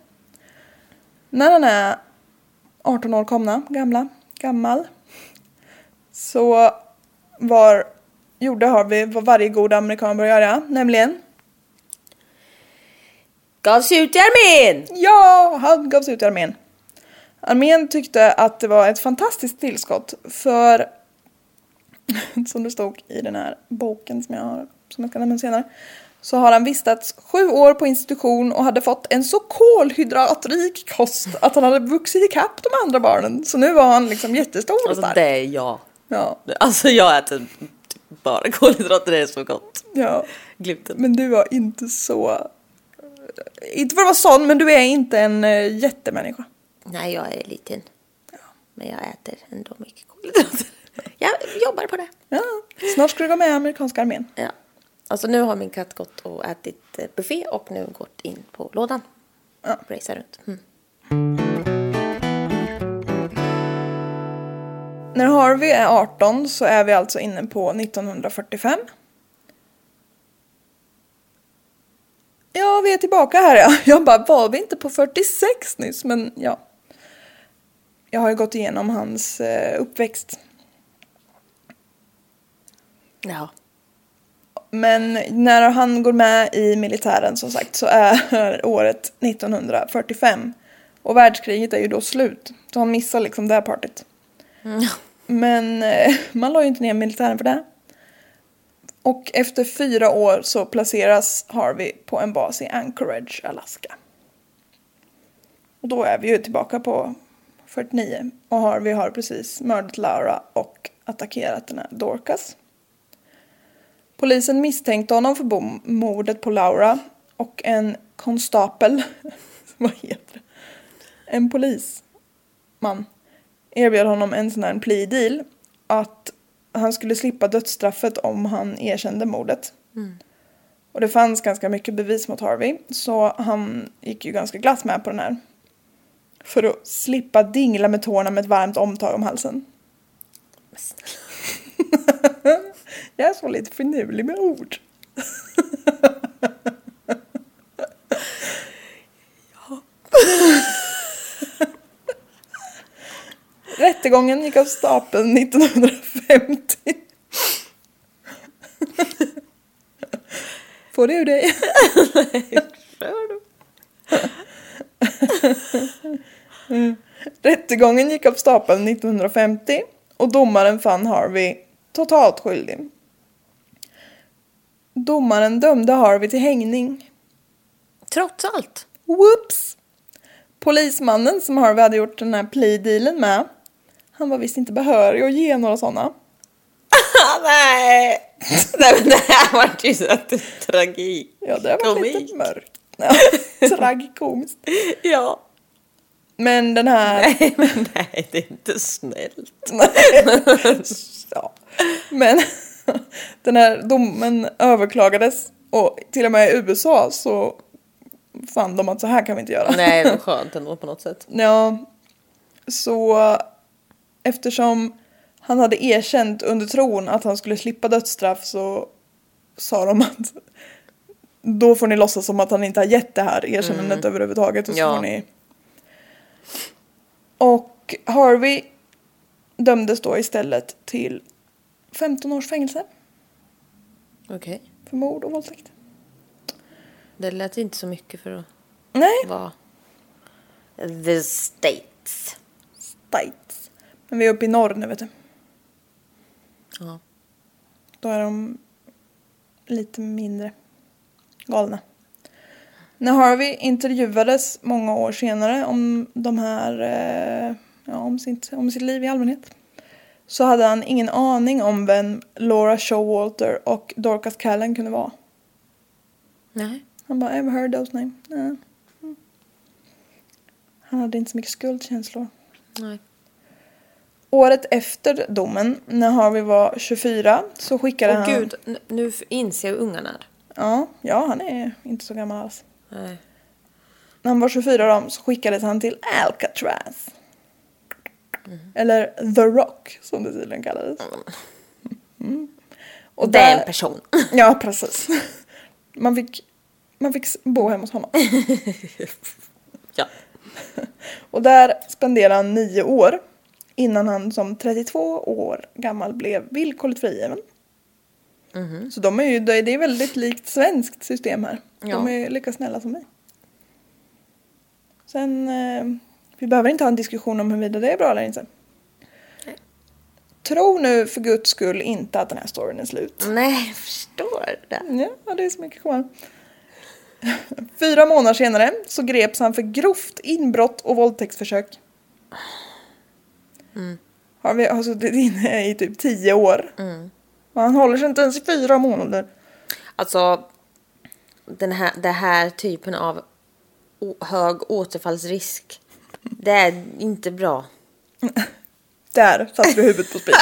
Speaker 1: När han är 18 år komna, gamla, gammal. Så var, gjorde Harvey vad varje god amerikan bör göra, nämligen
Speaker 2: Gavs ut i armén!
Speaker 1: Ja, han gavs ut i armén. Armén tyckte att det var ett fantastiskt tillskott för, som det stod i den här boken som jag har, som jag ska nämna senare, så har han vistats sju år på institution och hade fått en så kolhydratrik kost att han hade vuxit ikapp de andra barnen. Så nu var han liksom jättestor och
Speaker 2: Alltså
Speaker 1: stark.
Speaker 2: det är jag.
Speaker 1: Ja,
Speaker 2: Alltså jag äter typ bara kolhydrater, det är så gott.
Speaker 1: ja.
Speaker 2: Gluten.
Speaker 1: Men du var inte så... Inte för att vara sån, men du är inte en uh, jättemänniska.
Speaker 2: Nej, jag är liten. Men jag äter ändå mycket kolhydrater. Jag jobbar på det.
Speaker 1: Ja, snart ska du gå med i amerikanska armén.
Speaker 2: Ja. Alltså nu har min katt gått och ätit eh, buffé och nu gått in på lådan.
Speaker 1: Ja.
Speaker 2: Racear runt. Mm.
Speaker 1: När Harvey är 18 så är vi alltså inne på 1945. Ja, vi är tillbaka här ja. Jag bara, var vi inte på 46 nyss? Men ja. Jag har ju gått igenom hans eh, uppväxt.
Speaker 2: Ja.
Speaker 1: Men när han går med i militären som sagt så är året 1945. Och världskriget är ju då slut. Så han missar liksom det här partyt. Men eh, man la ju inte ner militären för det. Och efter fyra år så placeras Harvey på en bas i Anchorage, Alaska. Och då är vi ju tillbaka på 49 och Harvey har precis mördat Laura och attackerat den här Dorcas. Polisen misstänkte honom för mordet på Laura och en konstapel, vad heter det? En polisman erbjöd honom en sån här plea deal att han skulle slippa dödsstraffet om han erkände mordet. Och det fanns ganska mycket bevis mot Harvey så han gick ju ganska glatt med på den här. För att slippa dingla med tårna med ett varmt omtag om halsen. Jag är så lite finurlig med ord. Rättegången gick av stapeln 1950. Får det ur dig? Rättegången gick av stapeln 1950 och domaren fann Harvey totalt skyldig. Domaren dömde Harvey till hängning.
Speaker 2: Trots allt.
Speaker 1: Whoops! Polismannen som Harvey hade gjort den här plea-dealen med, han var visst inte behörig att ge några sådana.
Speaker 2: Nej! Nej men det här var ju så att tragik.
Speaker 1: Ja, det var lite mörkt. Ja, tragikomiskt.
Speaker 2: Ja.
Speaker 1: Men den här...
Speaker 2: Nej men nej, det är inte snällt.
Speaker 1: ja. Men den här domen överklagades och till och med i USA så fann de att så här kan vi inte göra.
Speaker 2: Nej, det var skönt ändå på något sätt.
Speaker 1: Ja, så eftersom han hade erkänt under tron att han skulle slippa dödsstraff så sa de att då får ni låtsas som att han inte har gett det här erkännandet överhuvudtaget och så
Speaker 2: Ja.
Speaker 1: får ni... Och Harvey dömdes då istället till 15 års fängelse
Speaker 2: Okej.
Speaker 1: för mord och våldtäkt.
Speaker 2: Det lät inte så mycket för att
Speaker 1: Nej,
Speaker 2: vara the States.
Speaker 1: States. Men vi är uppe i norr nu vet du.
Speaker 2: Ja.
Speaker 1: Då är de lite mindre galna. När Harvey intervjuades många år senare om de här, eh, ja, om, sitt, om sitt liv i allmänhet. Så hade han ingen aning om vem Laura Showalter och Dorcas Callen kunde vara.
Speaker 2: Nej.
Speaker 1: Han bara, ever heard those names? Mm. Han hade inte så mycket skuldkänslor.
Speaker 2: Nej.
Speaker 1: Året efter domen, när Harvey var 24, så skickade
Speaker 2: Åh
Speaker 1: han...
Speaker 2: gud, nu inser jag hur ung han är.
Speaker 1: Ja, ja, han är inte så gammal alls.
Speaker 2: Nej.
Speaker 1: När han var 24 då, så skickades han till Alcatraz. Eller The Rock, som det tydligen kallades. Mm. Och
Speaker 2: det är en person.
Speaker 1: Ja, precis. Man fick, man fick bo hemma hos honom.
Speaker 2: ja.
Speaker 1: Och där spenderade han nio år innan han som 32 år gammal blev villkorligt frigiven. Så de är ju, det är väldigt likt svenskt system här. De
Speaker 2: Ja.
Speaker 1: är lika snälla som vi. Sen, eh, vi behöver inte ha en diskussion om huruvida det är bra eller inte. Tro nu för guds skull inte att den här storyn är slut.
Speaker 2: Nej, jag förstår det.
Speaker 1: Ja, det är så mycket kvar. Fyra månader senare så greps han för grovt inbrott och våldtäktsförsök. Har vi har suttit inne i typ tio år. Och han håller sig inte ens i fyra månader.
Speaker 2: Alltså, den här, den här typen av hög återfallsrisk, det är inte bra.
Speaker 1: Där satte du huvudet på spiken.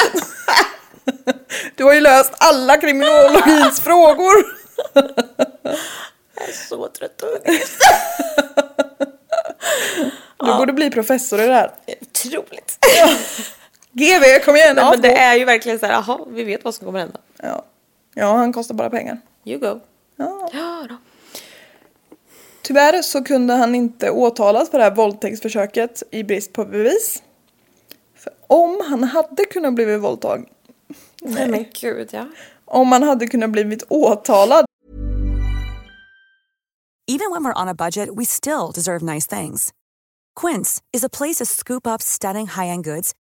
Speaker 1: Du har ju löst alla kriminologins frågor.
Speaker 2: Jag är så trött.
Speaker 1: Du borde bli professor i det här.
Speaker 2: Otroligt.
Speaker 1: GV, kom igen!
Speaker 2: Nej, men det är ju verkligen så här, jaha, vi vet vad som kommer hända.
Speaker 1: Ja. ja, han kostar bara pengar.
Speaker 2: You go.
Speaker 1: Ja.
Speaker 2: Ja då.
Speaker 1: Tyvärr så kunde han inte åtalas för det här våldtäktsförsöket i brist på bevis. För om han hade kunnat blivit våldtagen,
Speaker 2: Nej men gud ja.
Speaker 1: om han hade kunnat blivit åtalad
Speaker 3: Even when we're on a budget, we still deserve nice things. Quince is a place to scoop up stunning high-end goods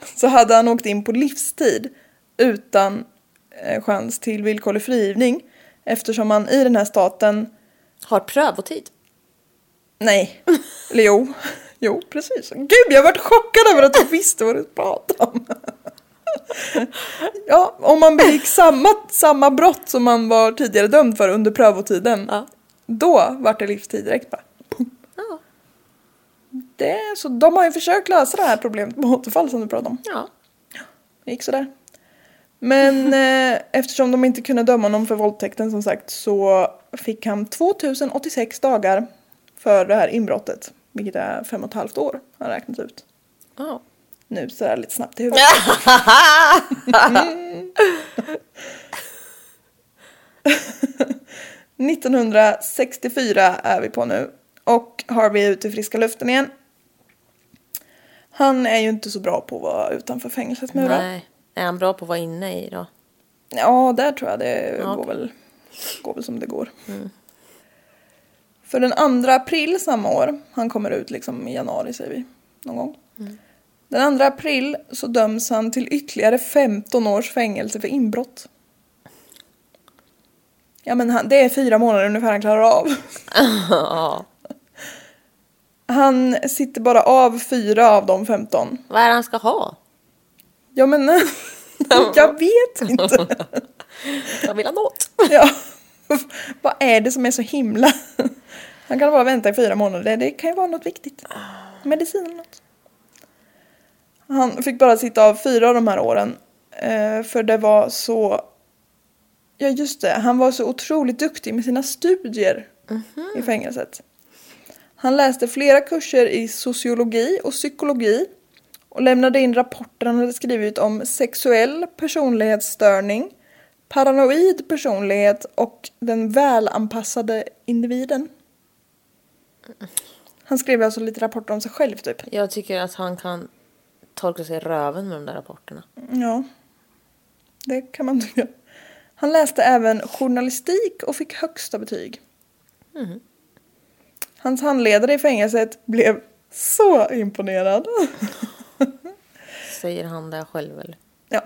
Speaker 1: så hade han åkt in på livstid utan eh, chans till villkorlig frigivning eftersom han i den här staten,
Speaker 2: Har prövotid.
Speaker 1: nej, eller jo, jo precis. Gud jag varit chockad över att du visste vad du pratade om. Ja, om man begick samma, samma brott som man var tidigare dömd för under prövotiden,
Speaker 2: Ja.
Speaker 1: då vart det livstid direkt bara. Det, så de har ju försökt lösa det här problemet med återfall som du pratade om.
Speaker 2: Ja.
Speaker 1: Det gick sådär. Men eh, eftersom de inte kunde döma honom för våldtäkten som sagt så fick han 2086 dagar för det här inbrottet. Vilket är fem och ett halvt år har räknat ut.
Speaker 2: Ja.
Speaker 1: Nu så är lite snabbt i huvudet. Mm. 1964 är vi på nu. Och Harvey är ute i friska luften igen. Han är ju inte så bra på att vara utanför fängelsets murar.
Speaker 2: Nej. Är han bra på att vara inne i då?
Speaker 1: Ja, där tror jag det
Speaker 2: Ja,
Speaker 1: går,
Speaker 2: okej.
Speaker 1: väl, går väl som det går. För den 2 april samma år, han kommer ut liksom i januari säger vi, någon gång. Den 2 april så döms han till ytterligare 15 års fängelse för inbrott. Ja men han, det är fyra månader ungefär han klarar av. Han sitter bara av fyra av de 15.
Speaker 2: Vad är det han ska ha?
Speaker 1: Ja men jag vet inte.
Speaker 2: Vad vill han åt?
Speaker 1: Ja. Vad är det som är så himla... Han kan bara vänta i fyra månader. Det kan ju vara något viktigt. Medicin eller något. Han fick bara sitta av fyra av de här åren. Eh, för det var så... Ja just det, han var så otroligt duktig med sina studier i fängelset. Han läste flera kurser i sociologi och psykologi och lämnade in rapporter han hade skrivit om sexuell personlighetsstörning, paranoid personlighet och den välanpassade individen. Han skrev alltså lite rapporter om sig själv typ.
Speaker 2: Jag tycker att han kan torka sig i röven med de där rapporterna.
Speaker 1: Ja, det kan man tycka. Han läste även journalistik och fick högsta betyg. Hans handledare i fängelset blev så imponerad.
Speaker 2: Säger han det själv eller?
Speaker 1: Ja.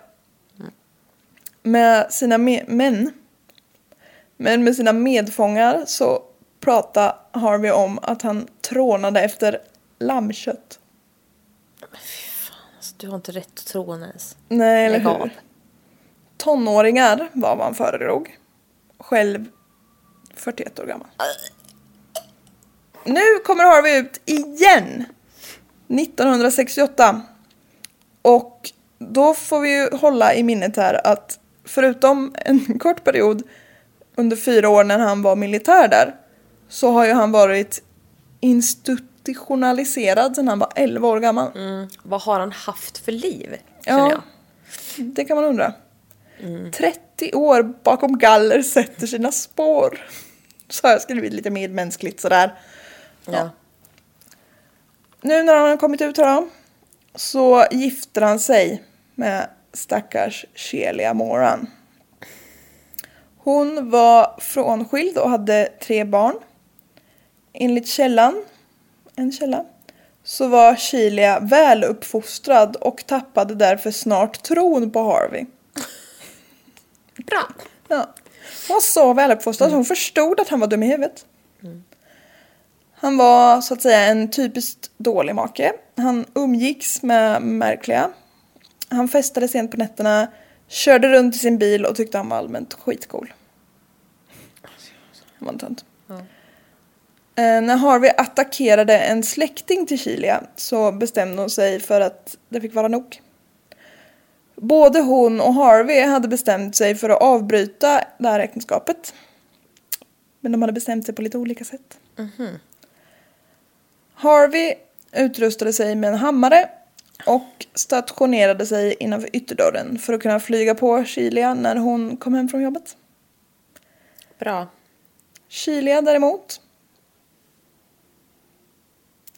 Speaker 1: Med sina me- män. Men med sina medfångar så pratade Harvey om att han trånade efter lammkött.
Speaker 2: Alltså, du har inte rätt att tro ens.
Speaker 1: Nej, eller hur? Tonåringar var vad han föredrog. Själv 41 år gammal. Nu kommer Harvey ut igen. 1968. Och då får vi ju hålla i minnet här att förutom en kort period under fyra år när han var militär där så har ju han varit institutionaliserad sedan han var 11 år gammal.
Speaker 2: Vad har han haft för liv?
Speaker 1: Ja.
Speaker 2: Jag.
Speaker 1: Det kan man undra. 30 år bakom galler sätter sina spår. Så har jag skrivit lite medmänskligt sådär.
Speaker 2: Ja.
Speaker 1: Nu när han har kommit ut här då, så gifter han sig med stackars Shelia Moran. Hon var frånskild och hade tre barn. Enligt källan, en källa, så var Sheila väluppfostrad och tappade därför snart tron på Harvey.
Speaker 2: Bra.
Speaker 1: Ja. Hon var så väluppfostrad så hon förstod att han var dum i huvudet. Han var så att säga en typiskt dålig make. Han umgicks med märkliga. Han festade sent på nätterna, körde runt i sin bil och tyckte han var allmänt skitcool. Han var en tönt. Eh, när Harvey attackerade en släkting till Chilia så bestämde hon sig för att det fick vara nog. Både hon och Harvey hade bestämt sig för att avbryta det här äktenskapet. Men de hade bestämt sig på lite olika sätt. Harvey utrustade sig med en hammare och stationerade sig innanför ytterdörren för att kunna flyga på Chilia när hon kom hem från jobbet.
Speaker 2: Bra.
Speaker 1: Chilia däremot,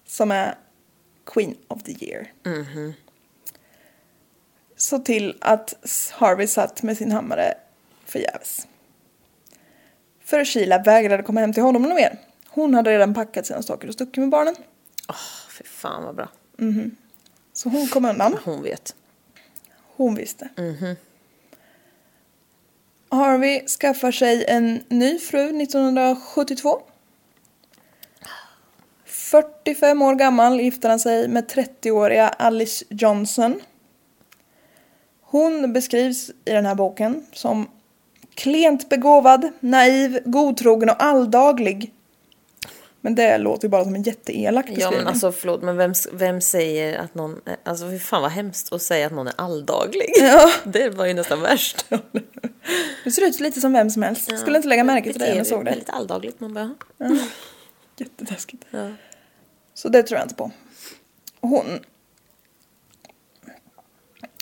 Speaker 1: som är Queen of the year, såg till att Harvey satt med sin hammare förgäves. För Sheila vägrade komma hem till honom mer. Hon hade redan packat sina saker och stuckit med barnen.
Speaker 2: Fy fan vad bra.
Speaker 1: Så hon kom undan.
Speaker 2: Hon vet.
Speaker 1: Hon visste. Harvey skaffar sig en ny fru 1972. 45 år gammal gifter han sig med 30-åriga Alice Johnson. Hon beskrivs i den här boken som klent begåvad, naiv, godtrogen och alldaglig. Men det låter ju bara som en jätteelak
Speaker 2: Ja
Speaker 1: beskrivning.
Speaker 2: men alltså förlåt men vem, vem säger att någon, alltså fy fan vad hemskt att säga att någon är alldaglig.
Speaker 1: Ja.
Speaker 2: Det var ju nästan värst.
Speaker 1: Det ser ut lite som vem som helst. Skulle inte lägga märke till det när jag såg det.
Speaker 2: Väldigt alldagligt man bara.
Speaker 1: Jättetaskigt.
Speaker 2: Ja.
Speaker 1: Så det tror jag inte på. Hon...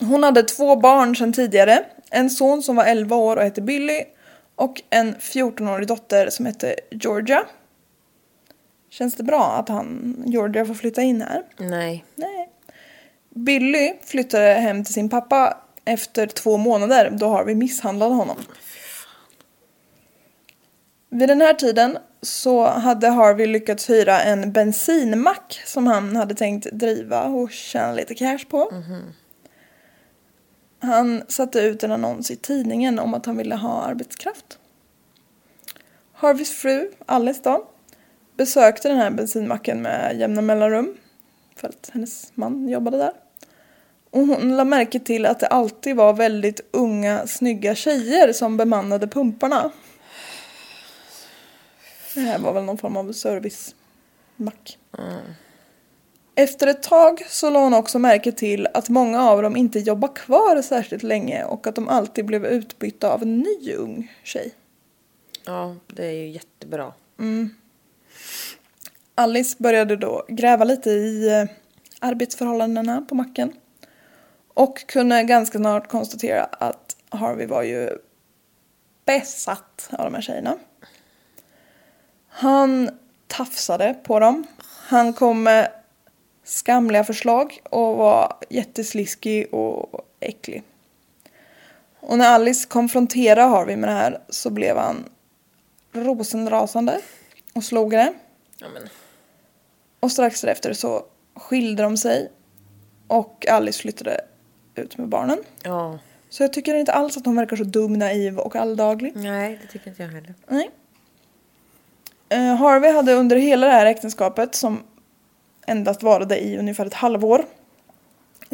Speaker 1: Hon hade två barn sedan tidigare. En son som var 11 år och hette Billy. Och en 14-årig dotter som hette Georgia. Känns det bra att han, Georgia får flytta in här?
Speaker 2: Nej.
Speaker 1: Nej. Billy flyttade hem till sin pappa efter två månader då Harvey misshandlade honom. Vid den här tiden så hade Harvey lyckats hyra en bensinmack som han hade tänkt driva och tjäna lite cash på. Han satte ut en annons i tidningen om att han ville ha arbetskraft. Harveys fru, Alice då, besökte den här bensinmacken med jämna mellanrum för att hennes man jobbade där. Och hon lade märke till att det alltid var väldigt unga, snygga tjejer som bemannade pumparna. Det här var väl någon form av servicemack. Efter ett tag så lade hon också märke till att många av dem inte jobbar kvar särskilt länge och att de alltid blev utbytta av en ny ung tjej.
Speaker 2: Ja det är ju jättebra.
Speaker 1: Alice började då gräva lite i eh, arbetsförhållandena på macken. Och kunde ganska snart konstatera att Harvey var ju besatt av de här tjejerna. Han tafsade på dem. Han kom med skamliga förslag och var jättesliskig och äcklig. Och när Alice konfronterade Harvey med det här så blev han rosenrasande och slog henne.
Speaker 2: Ja.
Speaker 1: Och strax därefter så skilde de sig och Alice flyttade ut med barnen.
Speaker 2: Ja.
Speaker 1: Så jag tycker inte alls att hon verkar så dum, naiv och alldaglig.
Speaker 2: Nej det tycker inte jag heller.
Speaker 1: Nej. Eh, Harvey hade under hela det här äktenskapet som endast varade i ungefär ett halvår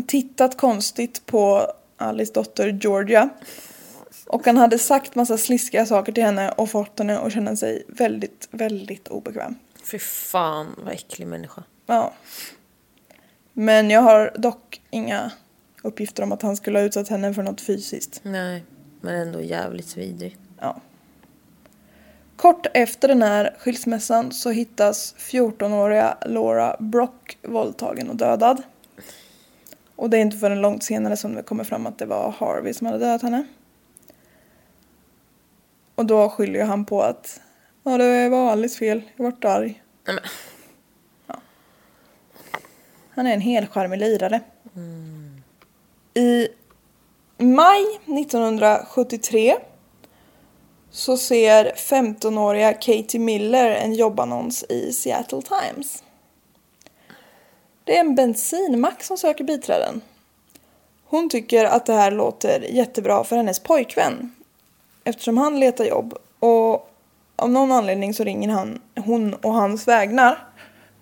Speaker 1: tittat konstigt på Alice dotter Georgia. Och han hade sagt massa sliskiga saker till henne och fått henne att känna sig väldigt, väldigt obekväm.
Speaker 2: Fy fan vad äcklig människa.
Speaker 1: Ja. Men jag har dock inga uppgifter om att han skulle ha utsatt henne för något fysiskt.
Speaker 2: Nej men ändå jävligt vidrig.
Speaker 1: Ja. Kort efter den här skilsmässan så hittas 14-åriga Laura Brock våldtagen och dödad. Och det är inte förrän långt senare som det kommer fram att det var Harvey som hade dödat henne. Och då skyller han på att ja, det var Alice fel, jag vart arg.
Speaker 2: Nej, men.
Speaker 1: Han är en helcharmig lirare. I maj 1973 så ser 15-åriga Katie Miller en jobbannons i Seattle Times. Det är en bensinmack som söker biträden. Hon tycker att det här låter jättebra för hennes pojkvän. Eftersom han letar jobb. Och av någon anledning så ringer han, hon och hans vägnar.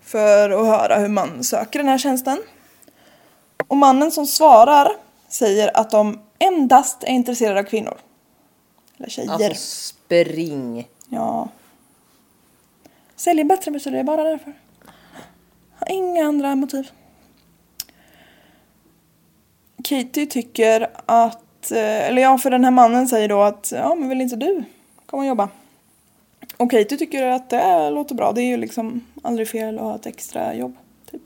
Speaker 1: För att höra hur man söker den här tjänsten. Och mannen som svarar säger att de endast är intresserade av kvinnor. Eller tjejer.
Speaker 2: Alltså spring.
Speaker 1: Ja. Säljer bättre betyder det är bara därför. Har inga andra motiv. Katie tycker att, eh, eller ja för den här mannen säger då att ja men vill inte du komma och jobba? Och Katie tycker att det låter bra, det är ju liksom aldrig fel att ha ett extra jobb. Typ.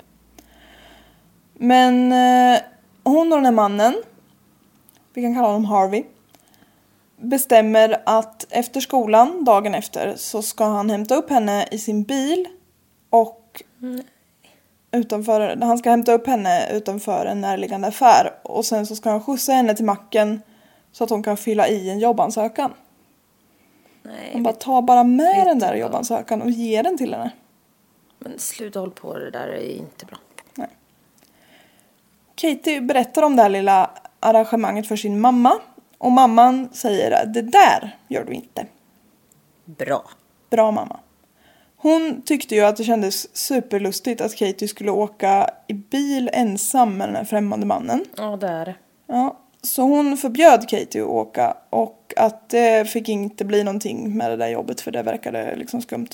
Speaker 1: Men eh, hon och den här mannen, vi kan kalla honom Harvey, bestämmer att efter skolan, dagen efter, så ska han hämta upp henne i sin bil och utanför, han ska hämta upp henne utanför en närliggande affär och sen så ska han skjutsa henne till macken så att hon kan fylla i en jobbansökan.
Speaker 2: Nej,
Speaker 1: Han bara tar bara med den där jobbansökan och ger den till henne.
Speaker 2: men sluta håll på det där är inte bra.
Speaker 1: Katie berättar om det här lilla arrangemanget för sin mamma och mamman säger att det där gör du inte.
Speaker 2: Bra.
Speaker 1: Bra mamma. Hon tyckte ju att det kändes superlustigt att Katie skulle åka i bil ensam med den här främmande mannen.
Speaker 2: Ja, det är det.
Speaker 1: Ja, så hon förbjöd Katie att åka och att det fick inte bli någonting med det där jobbet för det verkade liksom skumt.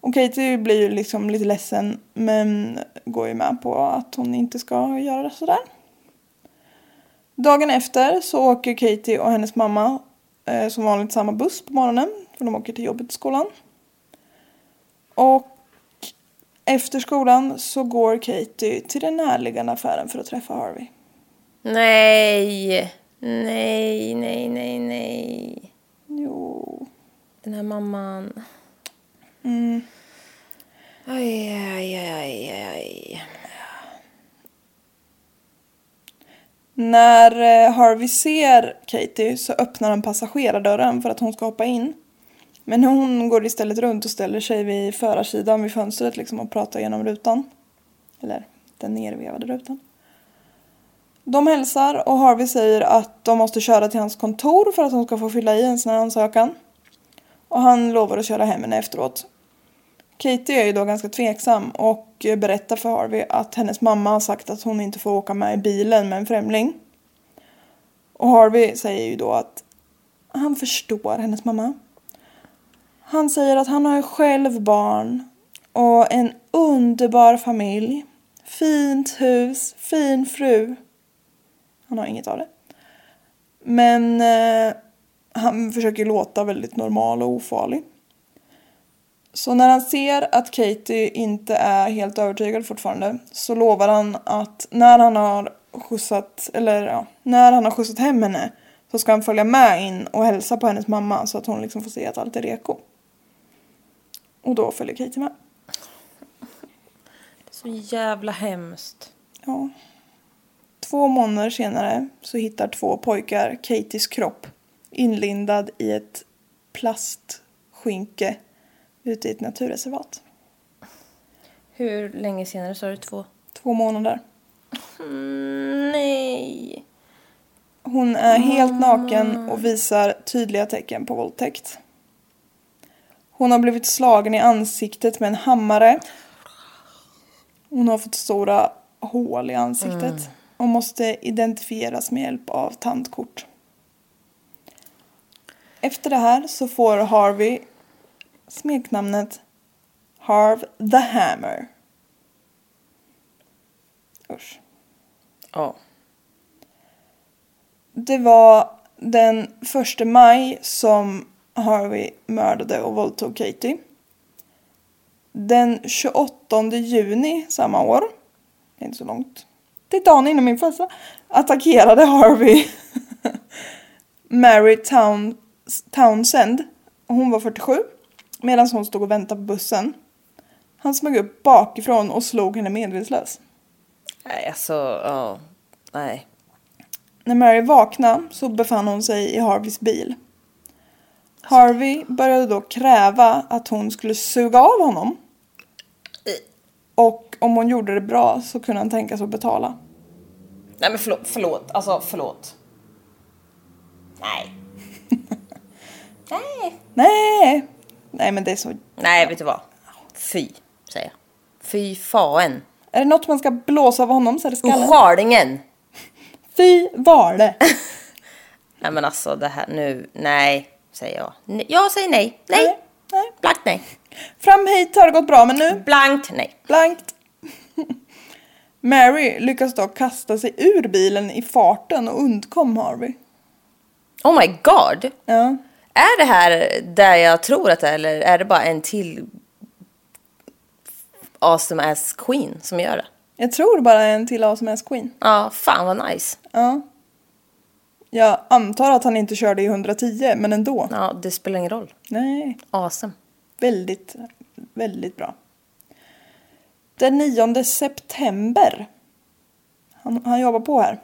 Speaker 1: Och Katie blir ju liksom lite ledsen men går ju med på att hon inte ska göra det sådär. Dagen efter så åker Katie och hennes mamma eh, som vanligt samma buss på morgonen för de åker till jobbet i skolan. Och efter skolan så går Katie till den närliggande affären för att träffa Harvey.
Speaker 2: Nej. Nej, nej, nej, nej.
Speaker 1: Jo.
Speaker 2: Den här mamman.
Speaker 1: Mm.
Speaker 2: Aj, aj, aj, aj, aj.
Speaker 1: När eh, Harvey ser Katie så öppnar han passagerardörren för att hon ska hoppa in. Men hon går istället runt och ställer sig vid förarsidan vid fönstret liksom och pratar genom rutan. Eller den nervevade rutan. De hälsar och Harvey säger att de måste köra till hans kontor för att hon ska få fylla i en sån här ansökan. Och han lovar att köra hem henne efteråt. Katie är ju då ganska tveksam och berättar för Harvey att hennes mamma har sagt att hon inte får åka med i bilen med en främling. Och Harvey säger ju då att han förstår hennes mamma. Han säger att han har ju själv barn och en underbar familj. Fint hus, fin fru. Han har inget av det. Men eh, han försöker låta väldigt normal och ofarlig. Så när han ser att Katie inte är helt övertygad fortfarande så lovar han att när han har skjutsat, eller ja, när han har skjutsat hem henne så ska han följa med in och hälsa på hennes mamma så att hon liksom får se att allt är reko. Och då följer Katie med.
Speaker 2: Så jävla hemskt.
Speaker 1: Ja. Två månader senare så hittar två pojkar Katies kropp inlindad i ett plastskynke ute i ett naturreservat.
Speaker 2: Hur länge senare sa du två?
Speaker 1: Två månader.
Speaker 2: Mm, nej.
Speaker 1: Hon är helt naken och visar tydliga tecken på våldtäkt. Hon har blivit slagen i ansiktet med en hammare. Hon har fått stora hål i ansiktet och måste identifieras med hjälp av tandkort. Efter det här så får Harvey smeknamnet Harv the Hammer. Usch.
Speaker 2: Ja.
Speaker 1: Det var den första maj som Harvey mördade och våldtog Katie. Den 28 juni samma år, inte så långt, det är dagen innan min födelsedag, attackerade Harvey Mary Town, Townsend. Hon var 47 medan hon stod och väntade på bussen. Han smög upp bakifrån och slog henne medvetslös.
Speaker 2: Nej, alltså, ja. Nej.
Speaker 1: När Mary vaknade så befann hon sig i Harveys bil. Harvey började då kräva att hon skulle suga av honom. Och om hon gjorde det bra så kunde han tänka sig att betala.
Speaker 2: Nej men förlåt, förlåt, alltså förlåt. Nej. Nej.
Speaker 1: Nej! Nej men det är så...
Speaker 2: Nej, vet du vad? Fy, säger jag. Fy fan.
Speaker 1: Är det något man ska blåsa av honom så är det skallen.
Speaker 2: Skärningen.
Speaker 1: Fy var det!
Speaker 2: Nej men alltså det här nu, nej, säger jag. Nej, Jag säger nej. Nej.
Speaker 1: Nej, nej.
Speaker 2: Blankt nej.
Speaker 1: Fram hit har det gått bra men nu
Speaker 2: Blankt nej.
Speaker 1: blankt. Mary lyckas dock kasta sig ur bilen i farten och undkom Harvey.
Speaker 2: Oh my god.
Speaker 1: Ja.
Speaker 2: Är det här där jag tror att det är eller är det bara en till awesome ass queen som gör det?
Speaker 1: Jag tror bara en till Awesome Ass Queen.
Speaker 2: Ja, fan vad nice.
Speaker 1: Ja. Jag antar att han inte körde i 110 men ändå.
Speaker 2: Ja, det spelar ingen roll.
Speaker 1: Nej,
Speaker 2: Awesome.
Speaker 1: väldigt, väldigt bra. Den 9 september, han, han jobbar på här,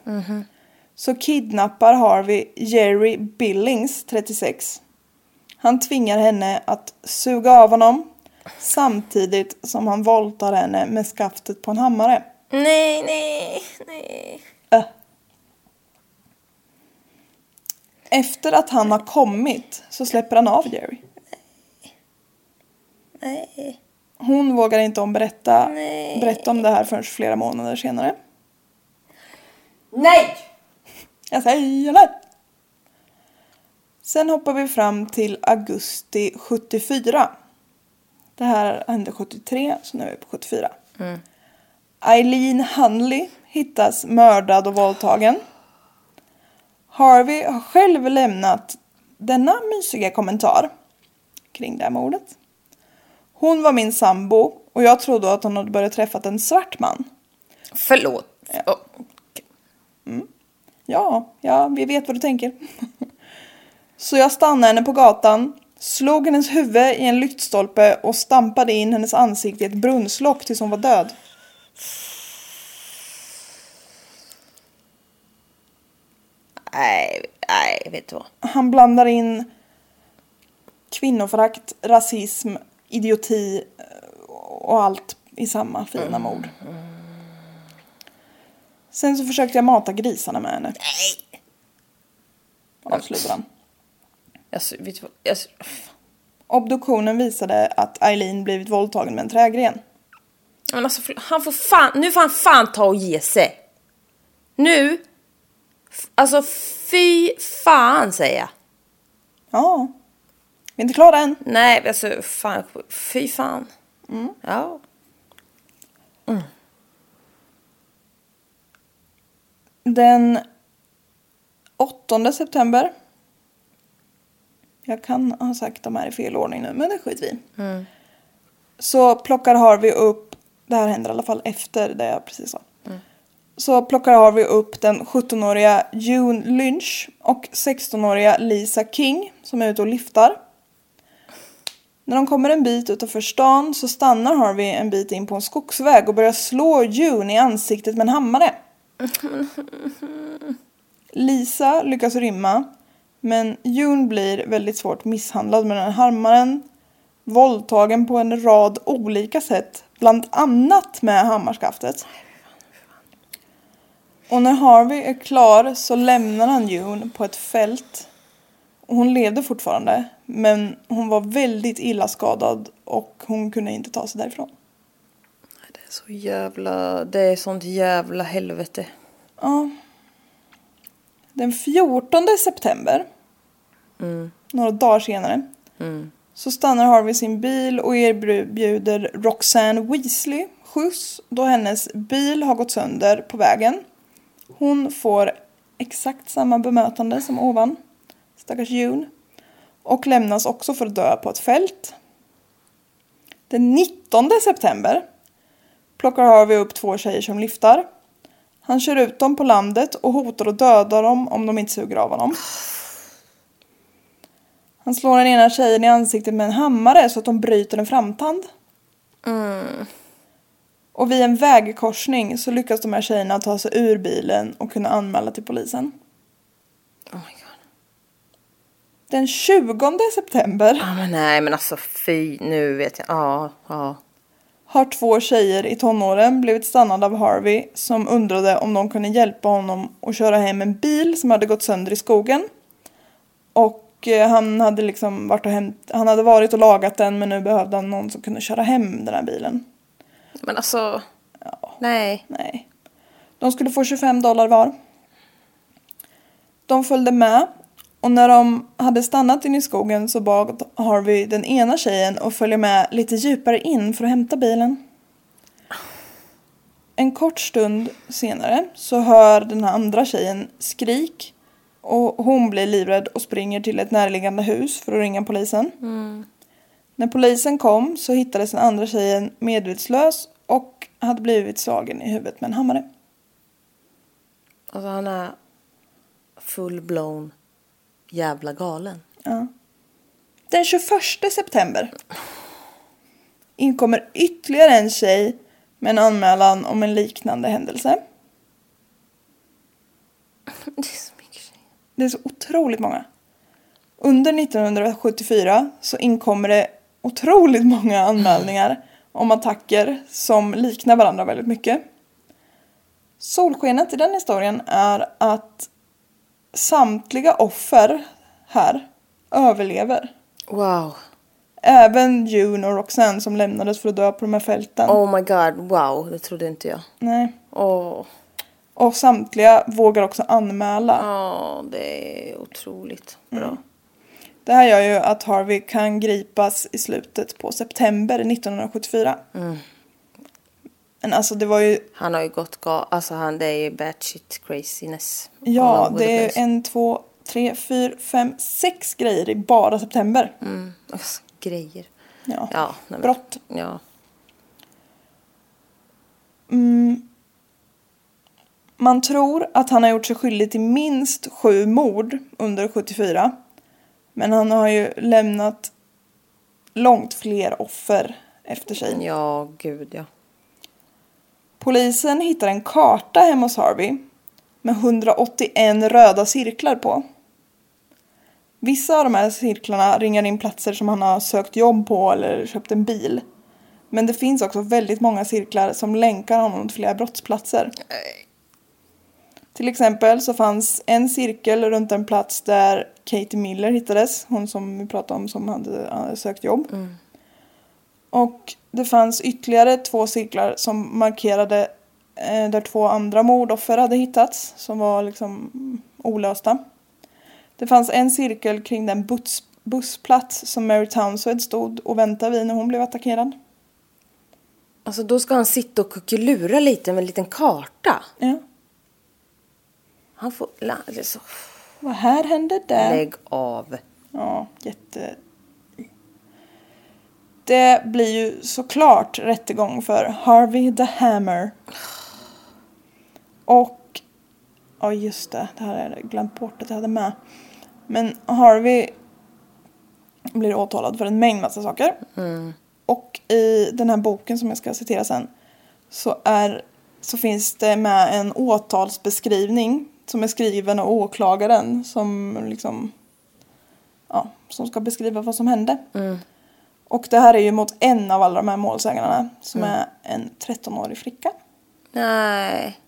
Speaker 1: så kidnappar Harvey Jerry Billings, 36. Han tvingar henne att suga av honom samtidigt som han våldtar henne med skaftet på en hammare.
Speaker 2: Nej, nej, nej.
Speaker 1: Äh. Efter att han har kommit så släpper han av Jerry.
Speaker 2: Nej.
Speaker 1: Hon vågar inte om berätta,
Speaker 2: Nej.
Speaker 1: berätta om det här förrän flera månader senare.
Speaker 2: Nej!
Speaker 1: Jag säger det! Sen hoppar vi fram till augusti 74. Det här hände 73, så nu är vi på 74. Eileen Hunley hittas mördad och våldtagen. Harvey har själv lämnat denna mysiga kommentar kring det här mordet. Hon var min sambo och jag trodde att hon hade börjat träffat en svart man.
Speaker 2: Förlåt. Oh.
Speaker 1: Ja, ja, vi vet vad du tänker. Så jag stannade henne på gatan, slog hennes huvud i en lyktstolpe och stampade in hennes ansikte i ett brunnslock tills hon var död.
Speaker 2: Nej, nej, vet du vad?
Speaker 1: Han blandar in kvinnoförakt, rasism, idioti eh, och allt i samma fina mord. Sen så försökte jag mata grisarna med henne.
Speaker 2: Nej.
Speaker 1: Avslutar han.
Speaker 2: Jag, vet du vad? Jag,
Speaker 1: Obduktionen visade att Eileen blivit våldtagen med en trägren.
Speaker 2: men alltså, han får fan, nu får han fan ta och ge sig. Nu. Alltså fy fan säger jag.
Speaker 1: Ja. Vi är inte klara än.
Speaker 2: Nej, alltså fan, fy fan. Ja.
Speaker 1: Den 8 september. Jag kan ha sagt de här i fel ordning nu, men det skiter vi i. Så plockar Harvey upp, det här händer i alla fall efter det jag precis sa. Så plockar Harvey upp den 17-åriga June Lynch och 16-åriga Lisa King som är ute och liftar. När de kommer en bit utanför stan så stannar Harvey en bit in på en skogsväg och börjar slå June i ansiktet med en hammare. Lisa lyckas rymma, men June blir väldigt svårt misshandlad med den här hammaren, våldtagen på en rad olika sätt, bland annat med hammarskaftet. Och när Harvey är klar så lämnar han June på ett fält. Hon levde fortfarande, men hon var väldigt illa skadad och hon kunde inte ta sig därifrån.
Speaker 2: Det är så jävla, det är sånt jävla helvete.
Speaker 1: Ja. Den 14 september, några dagar senare, så stannar Harvey sin bil och erbjuder Roxanne Weasley skjuts då hennes bil har gått sönder på vägen. Hon får exakt samma bemötande som ovan, stackars June, och lämnas också för att dö på ett fält. Den 19 september plockar Harvey upp två tjejer som lyftar. Han kör ut dem på landet och hotar att döda dem om de inte suger av honom. Han slår den ena tjejen i ansiktet med en hammare så att de bryter en framtand. Och vid en vägkorsning så lyckas de här tjejerna ta sig ur bilen och kunna anmäla till polisen.
Speaker 2: Oh my god.
Speaker 1: Den 20 september
Speaker 2: Ja men nej men alltså fy, nu vet jag. Ja, ja.
Speaker 1: har två tjejer i tonåren blivit stannade av Harvey som undrade om de kunde hjälpa honom att köra hem en bil som hade gått sönder i skogen. Och eh, han hade liksom varit och hämt, han hade varit och lagat den men nu behövde han någon som kunde köra hem den här bilen.
Speaker 2: Men alltså. Nej.
Speaker 1: Nej. De skulle få 25 dollar var. De följde med och när de hade stannat inne i skogen så bad Harvey den ena tjejen att följa med lite djupare in för att hämta bilen. En kort stund senare så hör den här andra tjejen skrik och hon blir livrädd och springer till ett närliggande hus för att ringa polisen. När polisen kom så hittades den andra tjejen medvetslös och hade blivit slagen i huvudet med en hammare.
Speaker 2: Alltså han är full-blown jävla galen.
Speaker 1: Ja. Den 21 september inkommer ytterligare en tjej med en anmälan om en liknande händelse.
Speaker 2: Det är så mycket tjejer.
Speaker 1: Det är så otroligt många. Under 1974 så inkommer det otroligt många anmälningar om attacker som liknar varandra väldigt mycket. Solskenet i den historien är att samtliga offer här överlever.
Speaker 2: Wow.
Speaker 1: Även June och Roxanne som lämnades för att dö på de här fälten.
Speaker 2: Oh my god, wow. Det trodde inte jag.
Speaker 1: Nej.
Speaker 2: Åh,
Speaker 1: Och samtliga vågar också anmäla.
Speaker 2: oh, det är otroligt bra.
Speaker 1: Det här gör ju att Harvey kan gripas i slutet på september 1974. Men alltså det var ju,
Speaker 2: Han har ju gått gal... Alltså han, det är ju batshit craziness.
Speaker 1: ja det är en, två, tre, fyra, fem, sex grejer i bara september.
Speaker 2: Alltså, grejer.
Speaker 1: Ja.
Speaker 2: Ja, men-
Speaker 1: Brott.
Speaker 2: Ja.
Speaker 1: Man tror att han har gjort sig skyldig till minst sju mord under 74. Men han har ju lämnat långt fler offer efter sig.
Speaker 2: Ja, gud ja.
Speaker 1: Polisen hittar en karta hemma hos Harvey med 181 röda cirklar på. Vissa av de här cirklarna ringar in platser som han har sökt jobb på eller köpt en bil. Men det finns också väldigt många cirklar som länkar honom till flera brottsplatser. Till exempel så fanns en cirkel runt en plats där Katie Miller hittades, hon som vi pratade om som hade eh, sökt jobb. Mm. Och det fanns ytterligare två cirklar som markerade eh, där två andra mordoffer hade hittats som var liksom olösta. Det fanns en cirkel kring den buss, bussplats som Mary Townsend stod och väntade vid när hon blev attackerad.
Speaker 2: Alltså då ska han sitta och kuckelura lite med en liten karta.
Speaker 1: Ja.
Speaker 2: Han får... la- Det är så...
Speaker 1: Vad här hände där?
Speaker 2: Lägg av.
Speaker 1: Ja, jätte... Det blir ju såklart rättegång för Harvey the Hammer. Och... Ja, just det. Det här jag glömt bort att jag hade med. Men Harvey blir åtalad för en mängd massa saker. Och i den här boken som jag ska citera sen så, är, så finns det med en åtalsbeskrivning som är skriven av åklagaren som liksom ja, som ska beskriva vad som hände. Och det här är ju mot en av alla de här målsägarna som är en 13-årig flicka.
Speaker 2: Nej.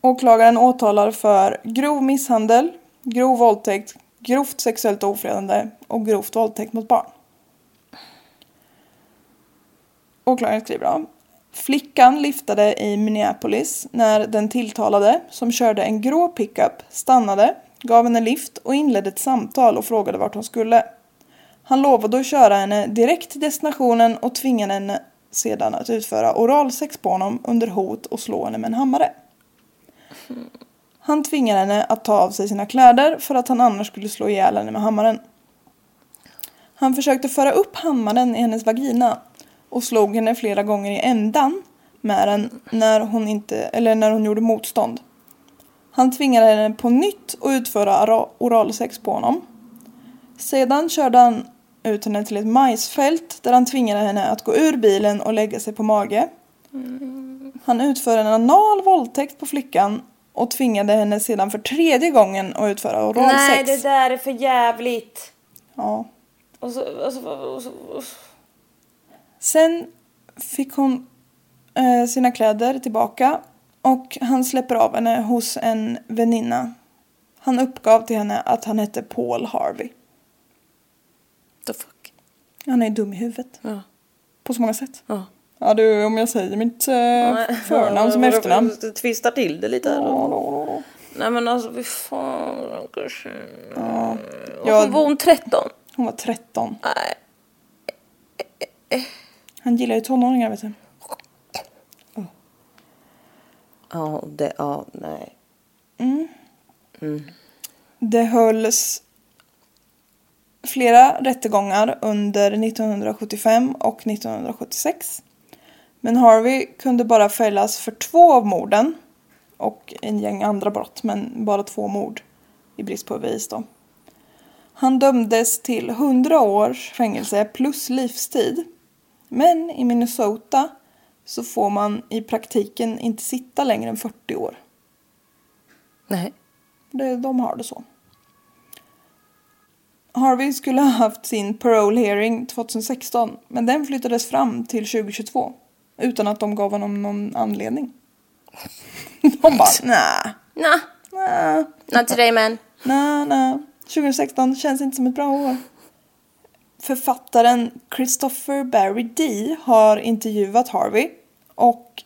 Speaker 1: Åklagaren åtalar för grov misshandel, grov våldtäkt, grovt sexuellt ofredande och grovt våldtäkt mot barn. Åklagaren skriver då. Flickan liftade i Minneapolis när den tilltalade, som körde en grå pickup, stannade, gav henne lift och inledde ett samtal och frågade vart hon skulle. Han lovade att köra henne direkt till destinationen och tvingade henne sedan att utföra oralsex på honom under hot och slå henne med en hammare. Han tvingade henne att ta av sig sina kläder för att han annars skulle slå ihjäl henne med hammaren. Han försökte föra upp hammaren i hennes vagina och slog henne flera gånger i ändan med den när hon, inte, eller när hon gjorde motstånd. Han tvingade henne på nytt att utföra oralsex på honom. Sedan körde han ut henne till ett majsfält där han tvingade henne att gå ur bilen och lägga sig på mage. Han utförde en anal våldtäkt på flickan och tvingade henne sedan för tredje gången att utföra oralsex.
Speaker 2: Nej, det där är för jävligt.
Speaker 1: Ja.
Speaker 2: Och så, och så, och så, och så.
Speaker 1: Sen fick hon eh, sina kläder tillbaka och han släpper av henne hos en väninna. Han uppgav till henne att han hette Paul Harvey.
Speaker 2: The fuck?
Speaker 1: Han är dum i huvudet.
Speaker 2: Ja.
Speaker 1: På så många sätt.
Speaker 2: Ja.
Speaker 1: Ja du, om jag säger mitt eh, förnamn som efternamn.
Speaker 2: Du twistar till det lite. här. Nej men alltså fy fan.
Speaker 1: Ja.
Speaker 2: Varför var hon 13?
Speaker 1: Hon var 13.
Speaker 2: Nej.
Speaker 1: Han gillar ju tonåringar vet du.
Speaker 2: Ja, det, ja, nej.
Speaker 1: Det hölls flera rättegångar under 1975 och 1976. Men Harvey kunde bara fällas för två av morden och en gäng andra brott, men bara två mord i brist på bevis då. Han dömdes till 100 års fängelse plus livstid. Men i Minnesota så får man i praktiken inte sitta längre än 40 år.
Speaker 2: Nej.
Speaker 1: Det, de har det så. Harvey skulle ha haft sin parole hearing 2016 men den flyttades fram till 2022 utan att de gav honom någon anledning. De bara nej,
Speaker 2: Nah,
Speaker 1: nej,
Speaker 2: not today man.
Speaker 1: nej, nej. 2016 känns inte som ett bra år. Författaren Christopher Barry D har intervjuat Harvey och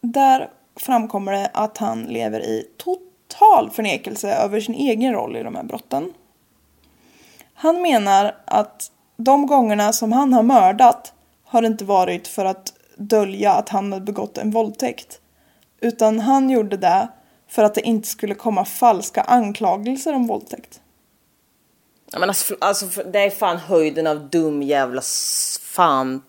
Speaker 1: där framkommer det att han lever i total förnekelse över sin egen roll i de här brotten. Han menar att de gångerna som han har mördat har det inte varit för att dölja att han hade begått en våldtäkt. Utan han gjorde det för att det inte skulle komma falska anklagelser om våldtäkt.
Speaker 2: Ja, men alltså, alltså, det är fan höjden av dum jävla fan.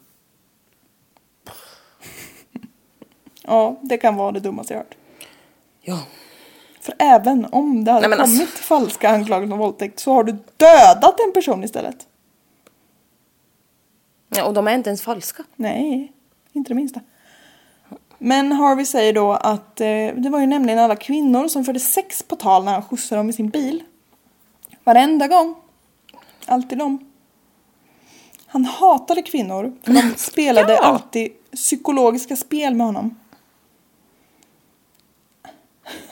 Speaker 1: Ja, det kan vara det dummaste jag hört.
Speaker 2: Ja.
Speaker 1: För även om det hade
Speaker 2: Nej, men alltså-
Speaker 1: kommit falska anklagelser om våldtäkt så har du dödat en person istället.
Speaker 2: ja. Och de är inte ens falska.
Speaker 1: Nej, inte det minsta. Men Harvey säger då att eh, det var ju nämligen alla kvinnor som förde sex på tal när han skjutsade dem i sin bil. Varenda gång. Alltid dem. Han hatade kvinnor för de spelade
Speaker 2: Ja.
Speaker 1: alltid psykologiska spel med honom.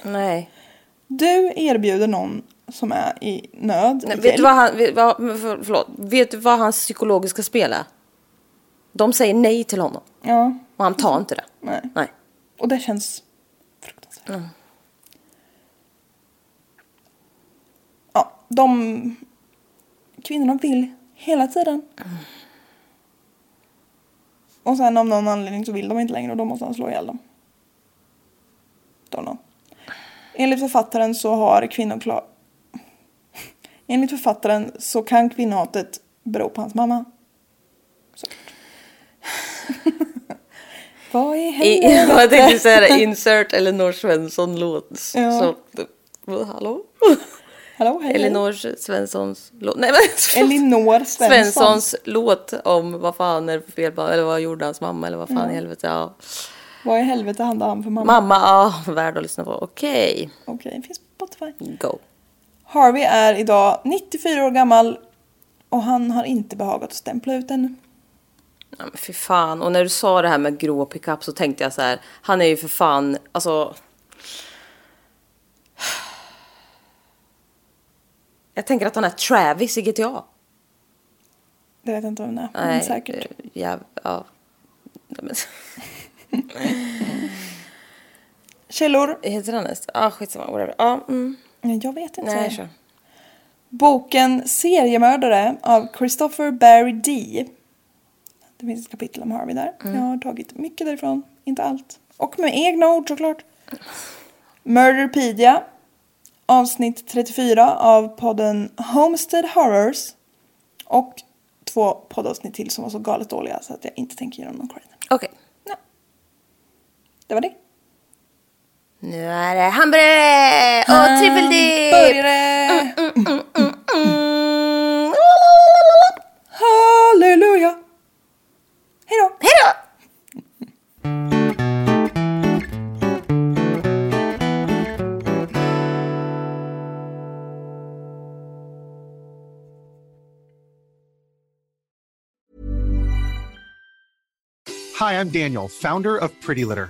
Speaker 2: Nej.
Speaker 1: Du erbjuder någon som är i nöd.
Speaker 2: Nej vet, du vad han, vet, vad, förlåt. vet du vad hans psykologiska spel är? De säger nej till honom.
Speaker 1: Ja,
Speaker 2: Och han tar inte det.
Speaker 1: nej.
Speaker 2: Nej.
Speaker 1: Och det känns fruktansvärt. Ja, de kvinnorna vill hela tiden. Och sen av någon anledning så vill de inte längre och då måste han slå ihjäl dem. Don't know. Enligt författaren så har kvinnor klar... Enligt författaren så kan kvinnohatet bero på hans mamma. Vad i helvete?
Speaker 2: jag tänkte säga det, insert Elinor Svensson låt.
Speaker 1: Ja.
Speaker 2: Så, hallå?
Speaker 1: Hallå, hej.
Speaker 2: Elinor Svenssons låt. Nej men
Speaker 1: Elinor Svensson.
Speaker 2: Svenssons låt om vad fan är det för fel på, eller vad gjorde hans mamma eller vad fan i helvete. Ja.
Speaker 1: Vad i helvete handlar han för mamma?
Speaker 2: Mamma, ja, värd att lyssna på. Okej,
Speaker 1: Okej, finns på Spotify.
Speaker 2: go.
Speaker 1: Harvey är idag 94 år gammal och han har inte behagat att stämpla ut ännu.
Speaker 2: Ja, men fy fan. Och när du sa det här med grå pickup så tänkte jag så här. Han är ju för fan, alltså. Jag tänker att han är Travis i GTA.
Speaker 1: Det vet jag inte vem det är, men
Speaker 2: Nej,
Speaker 1: säkert.
Speaker 2: eh, Ja, ja.
Speaker 1: Källor?
Speaker 2: Heter han ens? Ja, ah, skitsamma. Whatever. Ja, mm.
Speaker 1: Nej, Jag vet inte.
Speaker 2: Nej, kör.
Speaker 1: Boken Seriemördare av Christopher Barry D. Det finns ett kapitel om Harvey där.
Speaker 2: Mm.
Speaker 1: Jag har tagit mycket därifrån, inte allt. Och med egna ord såklart. Murderpedia. Avsnitt 34 av podden Homestead Horrors. Och två poddavsnitt till som var så galet dåliga så att jag inte tänker ge dem någon credit.
Speaker 2: Okej.
Speaker 1: Det var det.
Speaker 2: Nu är det hamburgare och trippeldip!
Speaker 1: Började!
Speaker 2: Mm.
Speaker 1: Halleluja! Hej då!
Speaker 2: Hej då!
Speaker 4: Hi, I'm Daniel, founder of Pretty Litter.